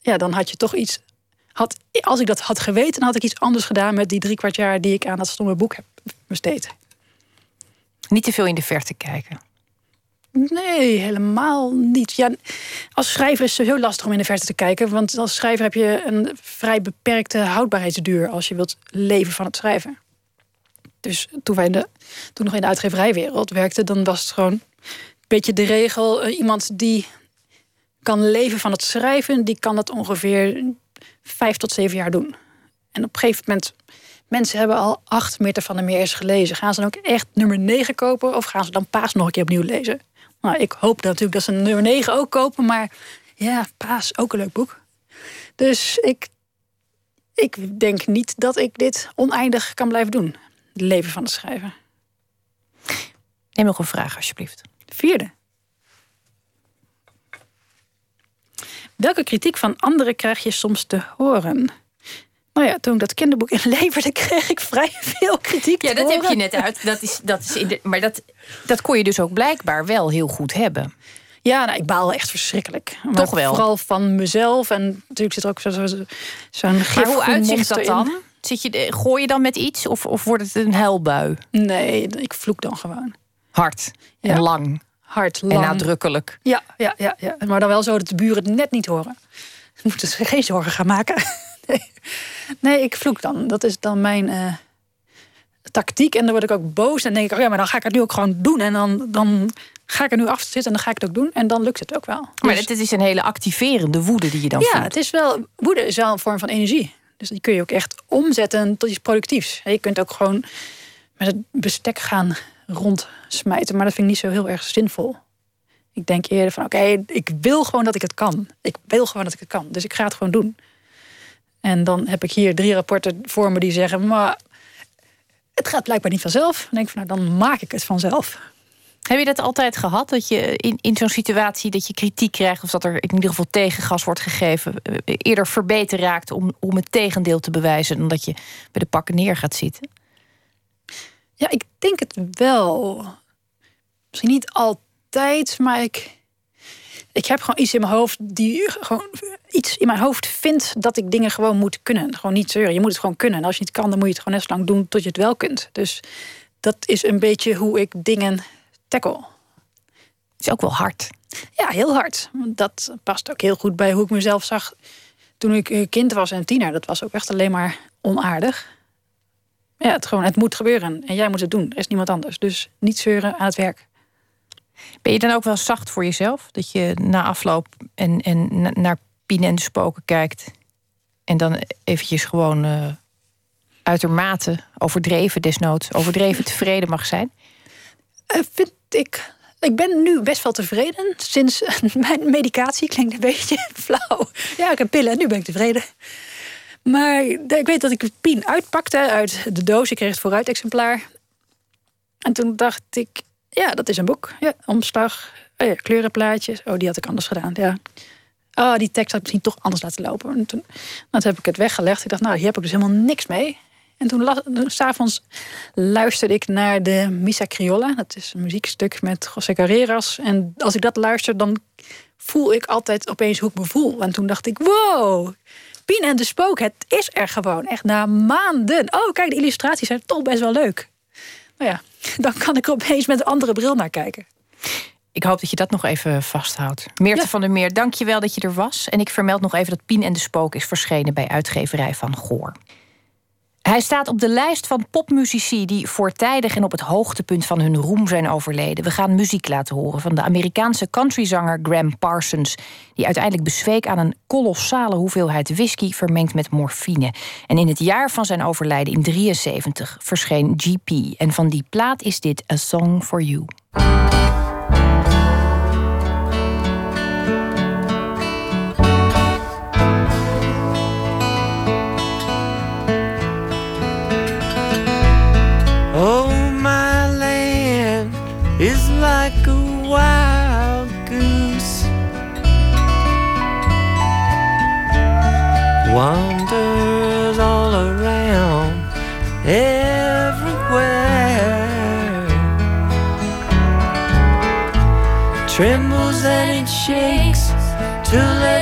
Ja, dan had je toch iets. Had, als ik dat had geweten, had ik iets anders gedaan met die drie kwart jaar die ik aan dat stomme boek heb besteed. Niet te veel in de verte kijken. Nee, helemaal niet. Ja, als schrijver is het heel lastig om in de verte te kijken. Want als schrijver heb je een vrij beperkte houdbaarheidsduur als je wilt leven van het schrijven. Dus toen wij de, toen nog in de uitgeverijwereld werkten, dan was het gewoon een beetje de regel. Eh, iemand die kan leven van het schrijven, die kan dat ongeveer vijf tot zeven jaar doen. En op een gegeven moment, mensen hebben al acht meter van de Meers gelezen. Gaan ze dan ook echt nummer negen kopen of gaan ze dan Paas nog een keer opnieuw lezen? Nou, ik hoop natuurlijk dat ze nummer 9 ook kopen, maar ja, Paas, ook een leuk boek. Dus ik, ik denk niet dat ik dit oneindig kan blijven doen. Het leven van het schrijven. Neem nog een vraag, alsjeblieft. Vierde. Welke kritiek van anderen krijg je soms te horen? Nou ja, toen ik dat kinderboek inleverde, kreeg ik vrij veel kritiek. Ja, dat heb je net uit. Dat is, dat is in de, maar dat, dat kon je dus ook blijkbaar wel heel goed hebben. Ja, nou, ik baal echt verschrikkelijk. Toch wel? Vooral van mezelf. En natuurlijk zit er ook zo'n zo, zo Maar hoe uitzicht dat dan? Zit je, gooi je dan met iets of, of wordt het een huilbui? Nee, ik vloek dan gewoon. Hard en lang. Hard, lang. En nadrukkelijk. Ja, ja, ja, ja, maar dan wel zo dat de buren het net niet horen. Ze moeten ze geen zorgen gaan maken. Nee. nee, ik vloek dan. Dat is dan mijn uh, tactiek. En dan word ik ook boos. En denk ik, oh ja, maar dan ga ik het nu ook gewoon doen. En dan, dan ga ik er nu achter zitten en dan ga ik het ook doen. En dan lukt het ook wel. Maar dus, het is een hele activerende woede die je dan Ja, het is wel, woede is wel een vorm van energie. Dus die kun je ook echt omzetten tot iets productiefs. Je kunt ook gewoon met het bestek gaan rondsmijten. Maar dat vind ik niet zo heel erg zinvol. Ik denk eerder van, oké, ik wil gewoon dat ik het kan. Ik wil gewoon dat ik het kan. Dus ik ga het gewoon doen. En dan heb ik hier drie rapporten voor me die zeggen, maar het gaat blijkbaar niet vanzelf. Dan denk ik van, nou, dan maak ik het vanzelf. Heb je dat altijd gehad? Dat je in, in zo'n situatie dat je kritiek krijgt, of dat er in ieder geval tegengas wordt gegeven, eh, eerder verbeterd raakt om, om het tegendeel te bewijzen dan dat je bij de pakken neer gaat zitten? Ja, ik denk het wel. Misschien niet altijd, maar ik ik heb gewoon iets in mijn hoofd die gewoon iets in mijn hoofd vindt dat ik dingen gewoon moet kunnen. Gewoon niet zeuren. Je moet het gewoon kunnen. En als je het kan, dan moet je het gewoon net zo lang doen tot je het wel kunt. Dus dat is een beetje hoe ik dingen tackle. Is ook wel hard. Ja, heel hard. Dat past ook heel goed bij hoe ik mezelf zag toen ik eh, kind was en tiener, dat was ook echt alleen maar onaardig. Ja, het, gewoon, het moet gebeuren en jij moet het doen. Er is niemand anders. Dus niet zeuren aan het werk. Ben je dan ook wel zacht voor jezelf? Dat je na afloop en, en na- naar Pien en de Spoken kijkt... en dan eventjes gewoon eh, uitermate overdreven desnoods... overdreven tevreden mag zijn? Eh, vind ik. Ik ben nu best wel tevreden. Sinds mijn medicatie klinkt een beetje flauw. Ja, ik heb pillen en nu ben ik tevreden. Maar ik weet dat ik Pien uitpakte uit de doos. Ik kreeg het vooruit-exemplaar. En toen dacht ik, ja, dat is een boek. Ja, omslag, oh kleurenplaatjes. Oh, die had ik anders gedaan, ja. Oh, die tekst had ik misschien toch anders laten lopen. En toen, toen heb ik het weggelegd. Ik dacht, nou, hier heb ik dus helemaal niks mee. En toen, toen s'avonds luisterde ik naar de Missa Criolla. Dat is een muziekstuk met José Carreras. En als ik dat luister, dan voel ik altijd opeens hoe ik me voel. En toen dacht ik, wow, Pien en de Spook, het is er gewoon. Echt na maanden. Oh, kijk, de illustraties zijn toch best wel leuk. Nou ja, dan kan ik er opeens met een andere bril naar kijken. Ik hoop dat je dat nog even vasthoudt. Meerte van der Meer, dank je wel dat je er was. En ik vermeld nog even dat Pien en de Spook is verschenen bij uitgeverij van Goor. Hij staat op de lijst van popmuzici die voortijdig en op het hoogtepunt van hun roem zijn overleden. We gaan muziek laten horen van de Amerikaanse countryzanger Graham Parsons, die uiteindelijk bezweek aan een kolossale hoeveelheid whisky vermengd met morfine. En in het jaar van zijn overlijden in 73 verscheen GP. En van die plaat is dit A Song for You. And it shakes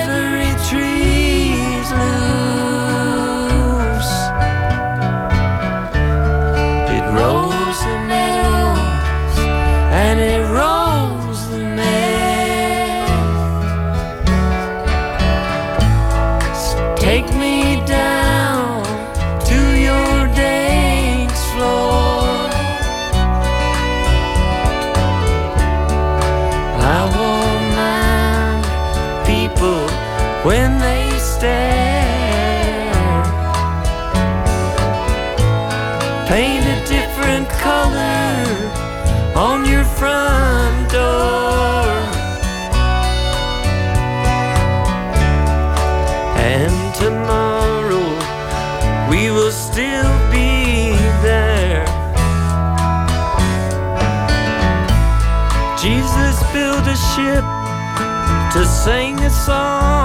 when they stare. Paint a different color on your front door. And tomorrow we will still be there. Jesus built a ship to sing a song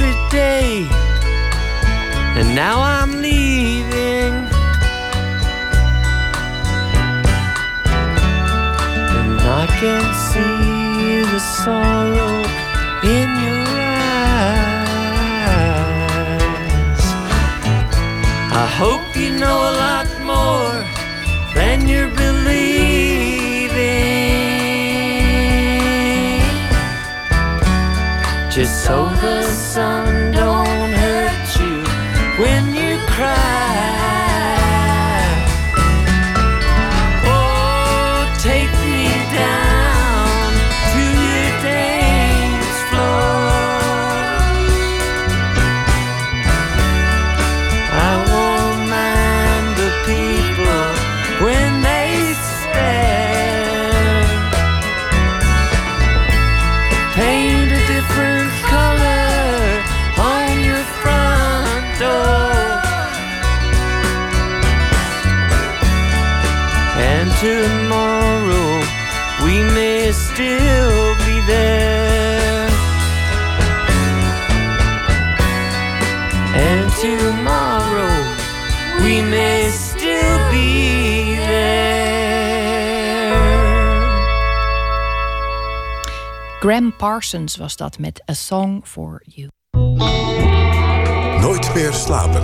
every Parsons was dat met A Song for You. Nooit meer slapen.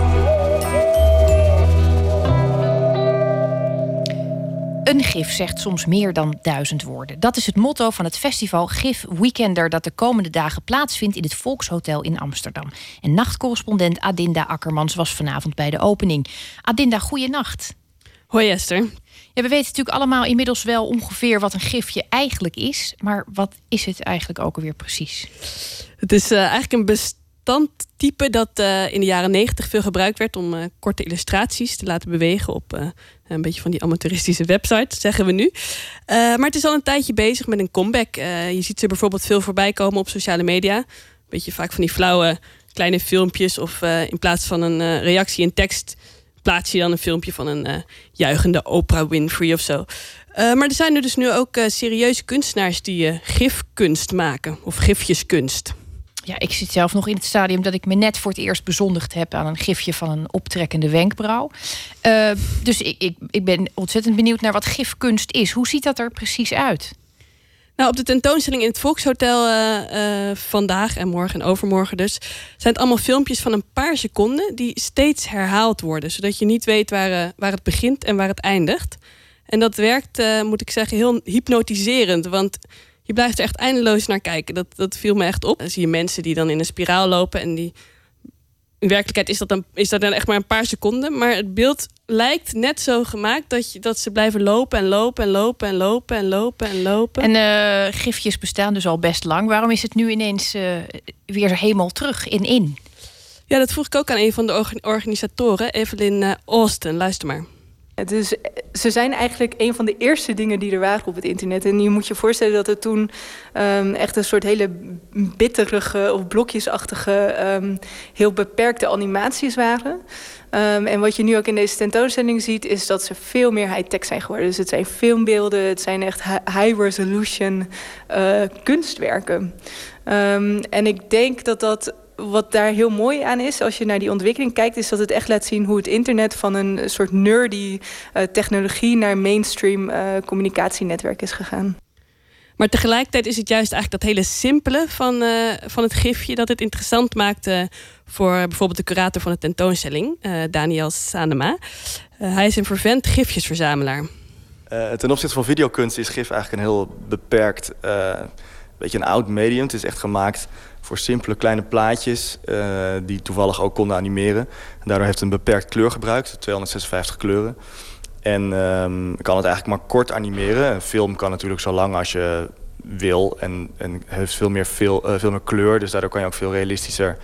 Een gif zegt soms meer dan duizend woorden. Dat is het motto van het festival Gif Weekender... dat de komende dagen plaatsvindt in het Volkshotel in Amsterdam. En nachtcorrespondent Adinda Akkermans was vanavond bij de opening. Adinda, goeienacht. Hoi Esther. We weten natuurlijk allemaal inmiddels wel ongeveer wat een gifje eigenlijk is. Maar wat is het eigenlijk ook alweer precies? Het is eh, eigenlijk een bestandtype dat eh, in de jaren negentig veel gebruikt werd om eh, korte illustraties te laten bewegen op een beetje van die amateuristische website, zeggen we nu. Maar het is al een tijdje bezig met een comeback. Je ziet ze bijvoorbeeld veel voorbij komen op sociale media. Een beetje vaak van die flauwe kleine filmpjes of in plaats van een reactie in tekst plaats je dan een filmpje van een eh, juichende Oprah Winfrey of zo. Eh, maar er zijn er dus nu ook eh, serieuze kunstenaars die gifkunst maken of gifjeskunst. Ja, ik zit zelf nog in het stadium dat ik me net voor het eerst bezondigd heb aan een gifje van een optrekkende wenkbrauw. Dus ik, ik, ik ben ontzettend benieuwd naar wat gifkunst is. Hoe ziet dat er precies uit? Nou, op de tentoonstelling in het Volkshotel eh, vandaag en morgen en overmorgen dus... zijn het allemaal filmpjes van een paar seconden... die steeds herhaald worden. Zodat je niet weet waar, eh, waar het begint en waar het eindigt. En dat werkt, moet ik zeggen, heel hypnotiserend. Want je blijft er echt eindeloos naar kijken. Dat, dat viel me echt op. Dan zie je mensen die dan in een spiraal lopen... en die in werkelijkheid is dat, dan, is dat dan echt maar een paar seconden. Maar het beeld lijkt net zo gemaakt dat, je, dat ze blijven lopen en lopen en lopen en lopen en lopen en lopen. En eh, gifjes bestaan dus al best lang. Waarom is het nu ineens eh, weer helemaal terug in in? Ja, dat vroeg ik ook aan een van de orga- organisatoren, Evelyn eh, Austin. Luister maar. Dus ze zijn eigenlijk een van de eerste dingen die er waren op het internet. En je moet je voorstellen dat het toen ehm, echt een soort hele bitterige of blokjesachtige, ehm, heel beperkte animaties waren. Ehm, en wat je nu ook in deze tentoonstelling ziet, is dat ze veel meer high-tech zijn geworden. Dus het zijn filmbeelden, het zijn echt hi- high-resolution eh, kunstwerken. En ik denk dat dat wat daar heel mooi aan is, als je naar die ontwikkeling kijkt, is dat het echt laat zien hoe het internet van een soort nerdy eh, technologie naar mainstream eh, communicatienetwerk is gegaan. Maar tegelijkertijd is het juist eigenlijk dat hele simpele van, eh, van het gifje... dat het interessant maakt voor bijvoorbeeld de curator van de tentoonstelling, eh, Daniel Sanema. Eh, hij is een vervent gifjesverzamelaar. Eh, ten opzichte van videokunst is GIF eigenlijk een heel beperkt, eh beetje een oud medium. Het is echt gemaakt voor simpele kleine plaatjes eh, die toevallig ook konden animeren. En daardoor heeft het een beperkt kleurgebruik, 256 kleuren. En ehm, kan het eigenlijk maar kort animeren. Een film kan natuurlijk zo lang als je wil en, en heeft veel meer, veel, eh, veel meer kleur. Dus daardoor kan je ook veel realistischer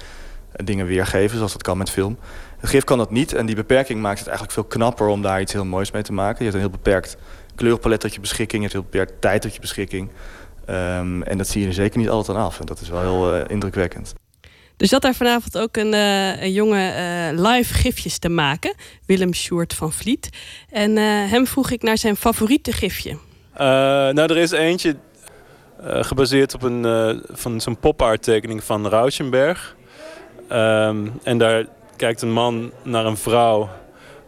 eh, dingen weergeven, zoals dat kan met film. Het gif kan dat niet en die beperking maakt het eigenlijk veel knapper om daar iets heel moois mee te maken. Je hebt een heel beperkt kleurenpalet tot je beschikking, je hebt heel beperkt tijd tot je beschikking. Ehm, en dat zie je er zeker niet altijd aan af. En dat is wel heel eh, indrukwekkend. Er zat daar vanavond ook een, eh, een jongen eh, live gifjes te maken. Willem Sjoerd van Vliet. En eh, hem vroeg ik naar zijn favoriete gifje. Eh, nou, er is eentje eh, gebaseerd op een, eh, van zo'n pop-art tekening van Rauschenberg. Ehm, en daar kijkt een man naar een vrouw.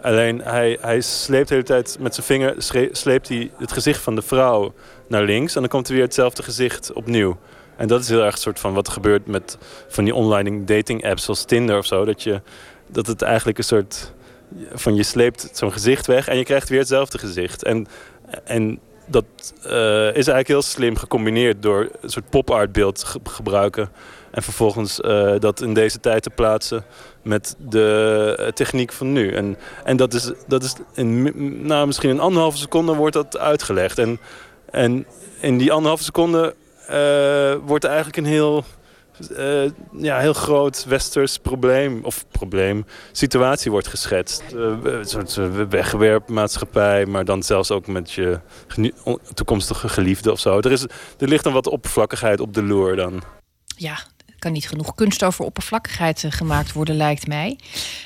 Alleen hij, hij sleept de hele tijd met zijn vinger sleept hij het gezicht van de vrouw naar links. En dan komt er weer hetzelfde gezicht opnieuw. En dat is heel erg een soort van wat gebeurt met van die online dating apps zoals Tinder of zo. Dat, je, dat het eigenlijk een soort van je sleept zo'n gezicht weg en je krijgt weer hetzelfde gezicht. En, en dat uh, is eigenlijk heel slim gecombineerd door een soort pop-art beeld ge gebruiken. En vervolgens uh, dat in deze tijd te plaatsen met de uh, techniek van nu. En, en dat is, dat is in nou, misschien een anderhalve seconde wordt dat uitgelegd. En, en in die anderhalve seconde wordt eigenlijk een heel uh, ja, heel groot westers probleem, of probleem, situatie wordt geschetst. Uh, een soort wegwerpmaatschappij, maar dan zelfs ook met je toekomstige geliefde of zo. Er, is, er ligt dan wat oppervlakkigheid op de loer dan. Ja, kan niet genoeg kunst over oppervlakkigheid eh, gemaakt worden, lijkt mij.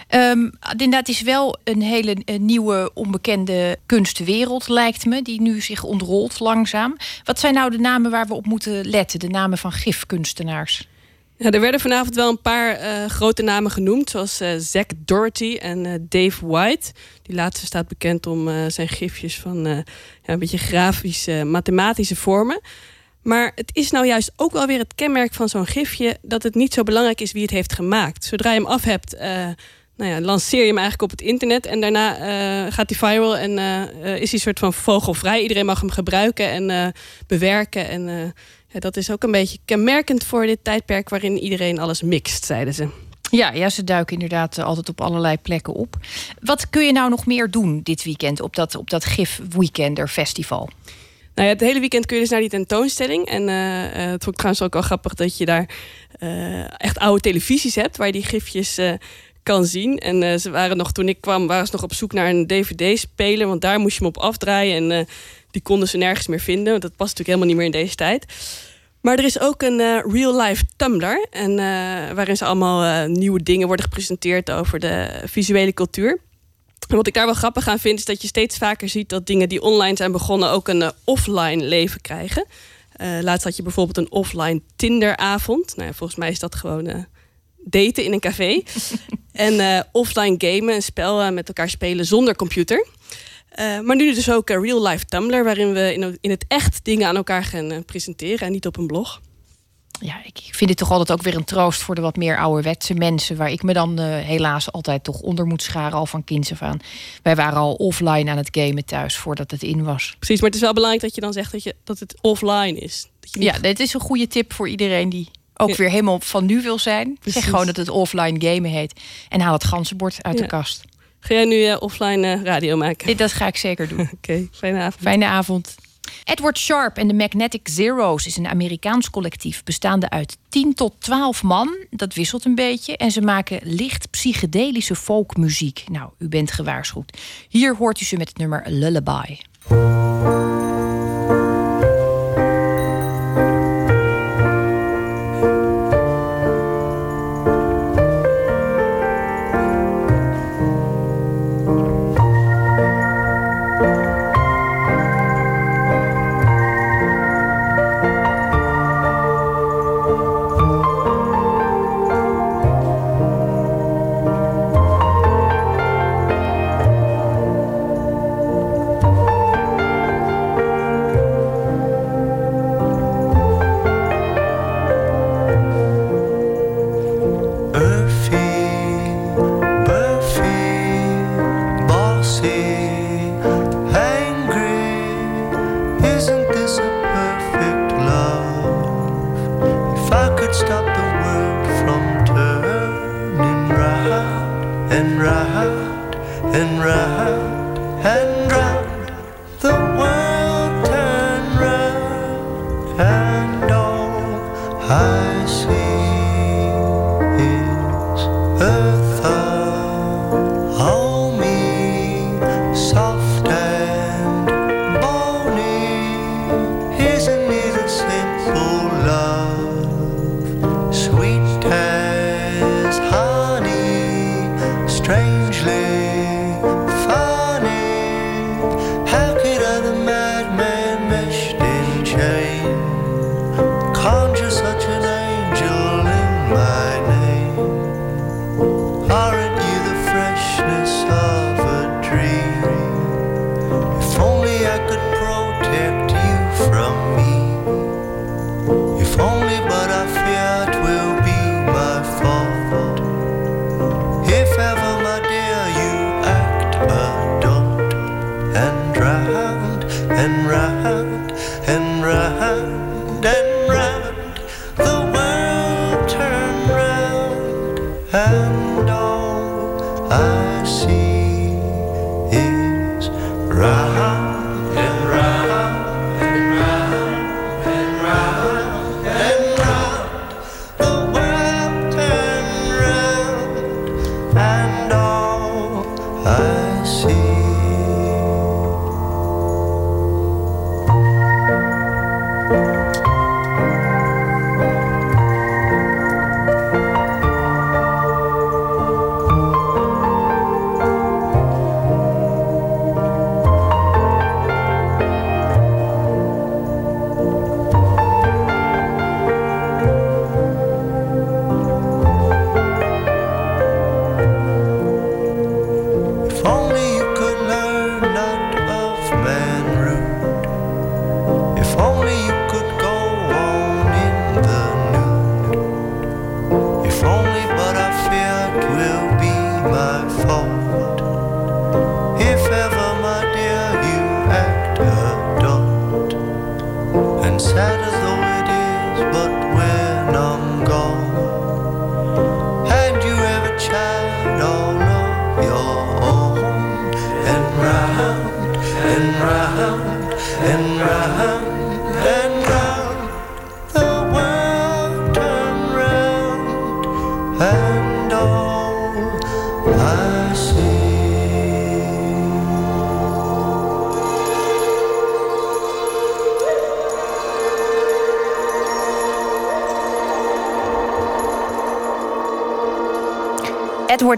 Um, inderdaad, is wel een hele nieuwe, onbekende kunstwereld, lijkt me, die nu zich ontrolt langzaam. Wat zijn nou de namen waar we op moeten letten, de namen van gifkunstenaars? Ja, er werden vanavond wel een paar uh, grote namen genoemd, zoals uh, Zack Doherty en Dave White. Die laatste staat bekend om zijn gifjes van ja, een beetje grafische, mathematische vormen. Maar het is nou juist ook wel weer het kenmerk van zo'n gifje dat het niet zo belangrijk is wie het heeft gemaakt. Zodra je hem af hebt, nou ja, lanceer je hem eigenlijk op het internet en daarna gaat hij viral en is hij soort van vogelvrij. Iedereen mag hem gebruiken en bewerken en ja, dat is ook een beetje kenmerkend voor dit tijdperk waarin iedereen alles mixt, zeiden ze. Ja, ja, ze duiken inderdaad eh, altijd op allerlei plekken op. Wat kun je nou nog meer doen dit weekend op dat, op dat GIF Weekender Festival? Nou ja, het hele weekend kun je dus naar die tentoonstelling. En uh, het vond ik trouwens ook wel grappig dat je daar echt oude televisies hebt waar je die gifjes kan zien. En ze waren nog, toen ik kwam, waren ze nog op zoek naar een DVD-speler, want daar moest je hem op afdraaien. En die konden ze nergens meer vinden. Want dat past natuurlijk helemaal niet meer in deze tijd. Maar er is ook een real-life Tumblr. En, waarin ze allemaal nieuwe dingen worden gepresenteerd over de visuele cultuur. Wat ik daar wel grappig aan vind, is dat je steeds vaker ziet dat dingen die online zijn begonnen ook een offline leven krijgen. laatst had je bijvoorbeeld een offline Tinderavond. Nou, volgens mij is dat gewoon daten in een café. en offline gamen, een spel met elkaar spelen zonder computer. Maar nu dus ook een real-life Tumblr, waarin we in, in, het echt dingen aan elkaar gaan presenteren en niet op een blog. Ja, ik vind dit toch altijd ook weer een troost voor de wat meer ouderwetse mensen, waar ik me dan uh, helaas altijd toch onder moet scharen, al van kinds af aan. Wij waren al offline aan het gamen thuis voordat het in was. Precies, maar het is wel belangrijk dat je dan zegt dat, je, dat het offline is. Dat je niet... Ja, dit is een goede tip voor iedereen die ook ja. weer helemaal van nu wil zijn. Precies. Zeg gewoon dat het offline gamen heet en haal het ganzenbord uit ja. de kast. Ga jij nu uh, offline uh, radio maken? Dat ga ik zeker doen. Oké, okay, fijne avond. Fijne avond. Edward Sharp en de Magnetic Zeros is een Amerikaans collectief bestaande uit 10 tot 12 man. Dat wisselt een beetje. En ze maken licht psychedelische folkmuziek. Nou, u bent gewaarschuwd. Hier hoort u ze met het nummer Lullaby.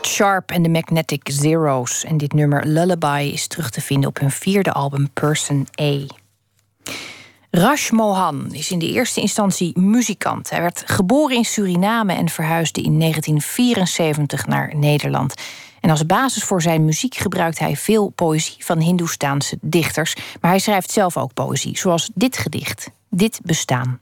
Sharp en de Magnetic Zeros. En dit nummer Lullaby is terug te vinden op hun vierde album Person A. Rash Mohan is in de eerste instantie muzikant. Hij werd geboren in Suriname en verhuisde in 1974 naar Nederland. En als basis voor zijn muziek gebruikt hij veel poëzie van Hindoestaanse dichters. Maar hij schrijft zelf ook poëzie, zoals dit gedicht, Dit bestaan.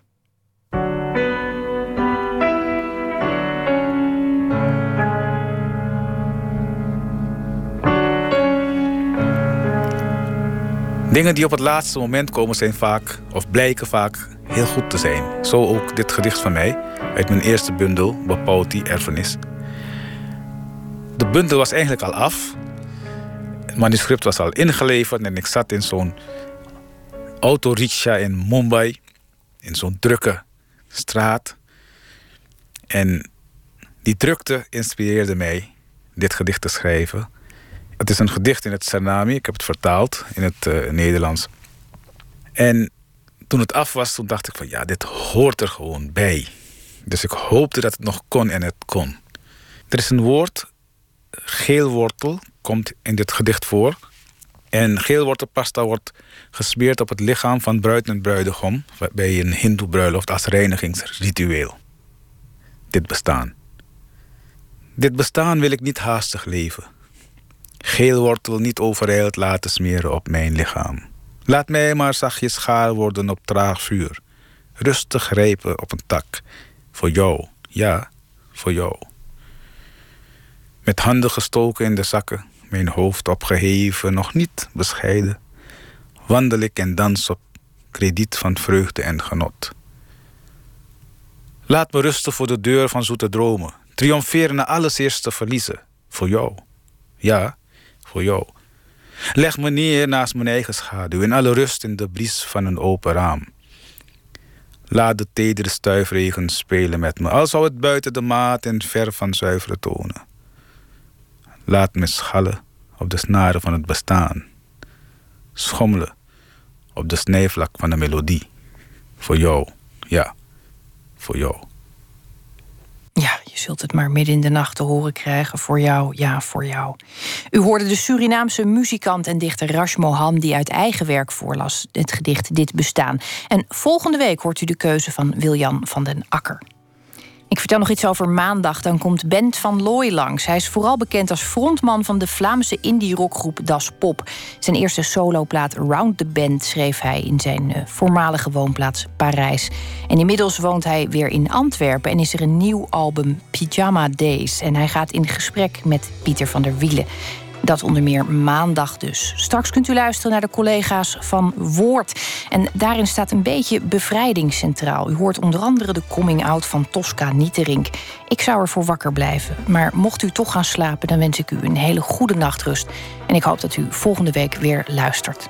Dingen die op het laatste moment komen zijn vaak, of blijken vaak, heel goed te zijn. Zo ook dit gedicht van mij, uit mijn eerste bundel, Bapauti Erfenis. De bundel was eigenlijk al af. Het manuscript was al ingeleverd en ik zat in zo'n autorickshaw in Mumbai. In zo'n drukke straat. En die drukte inspireerde mij dit gedicht te schrijven. Het is een gedicht in het Sanami. Ik heb het vertaald in het eh, Nederlands. En toen het af was, toen dacht ik van ja, dit hoort er gewoon bij. Dus ik hoopte dat het nog kon en het kon. Er is een woord, geelwortel, komt in dit gedicht voor. En geelwortelpasta wordt gesmeerd op het lichaam van bruid en bruidegom bij een hindoe bruiloft als reinigingsritueel. Dit bestaan. Dit bestaan wil ik niet haastig leven. Geelwortel niet overeild laten smeren op mijn lichaam. Laat mij maar zachtjes schaal worden op traag vuur. Rustig grijpen op een tak. Voor jou, ja, voor jou. Met handen gestoken in de zakken, mijn hoofd opgeheven, nog niet bescheiden. Wandel ik en dans op krediet van vreugde en genot. Laat me rusten voor de deur van zoete dromen. Triomferen na alles eerst te verliezen. Voor jou. Ja, voor jou. Leg me neer naast mijn eigen schaduw in alle rust in de bries van een open raam. Laat de tedere stuifregen spelen met me, al zou het buiten de maat en ver van zuivere tonen. Laat me schallen op de snaren van het bestaan. Schommelen op de snijvlak van de melodie. Voor jou, ja, voor jou. Ja, je zult het maar midden in de nacht te horen krijgen. Voor jou, ja, voor jou. U hoorde de Surinaamse muzikant en dichter Rash Mohan... die uit eigen werk voorlas het gedicht Dit Bestaan. En volgende week hoort u de keuze van Wiljan van den Akker. Ik vertel nog iets over maandag. Dan komt Bent van Looy langs. Hij is vooral bekend als frontman van de Vlaamse indie-rockgroep Das Pop. Zijn eerste soloplaat Round the Band schreef hij in zijn uh, voormalige woonplaats Parijs. En inmiddels woont hij weer in Antwerpen en is er een nieuw album Pyjama Days. En hij gaat in gesprek met Pieter van der Wielen. Dat onder meer maandag dus. Straks kunt u luisteren naar de collega's van Woord. En daarin staat een beetje bevrijding centraal. U hoort onder andere de coming-out van Tosca Nieterink. Ik zou ervoor wakker blijven. Maar mocht u toch gaan slapen, dan wens ik u een hele goede nachtrust. En ik hoop dat u volgende week weer luistert.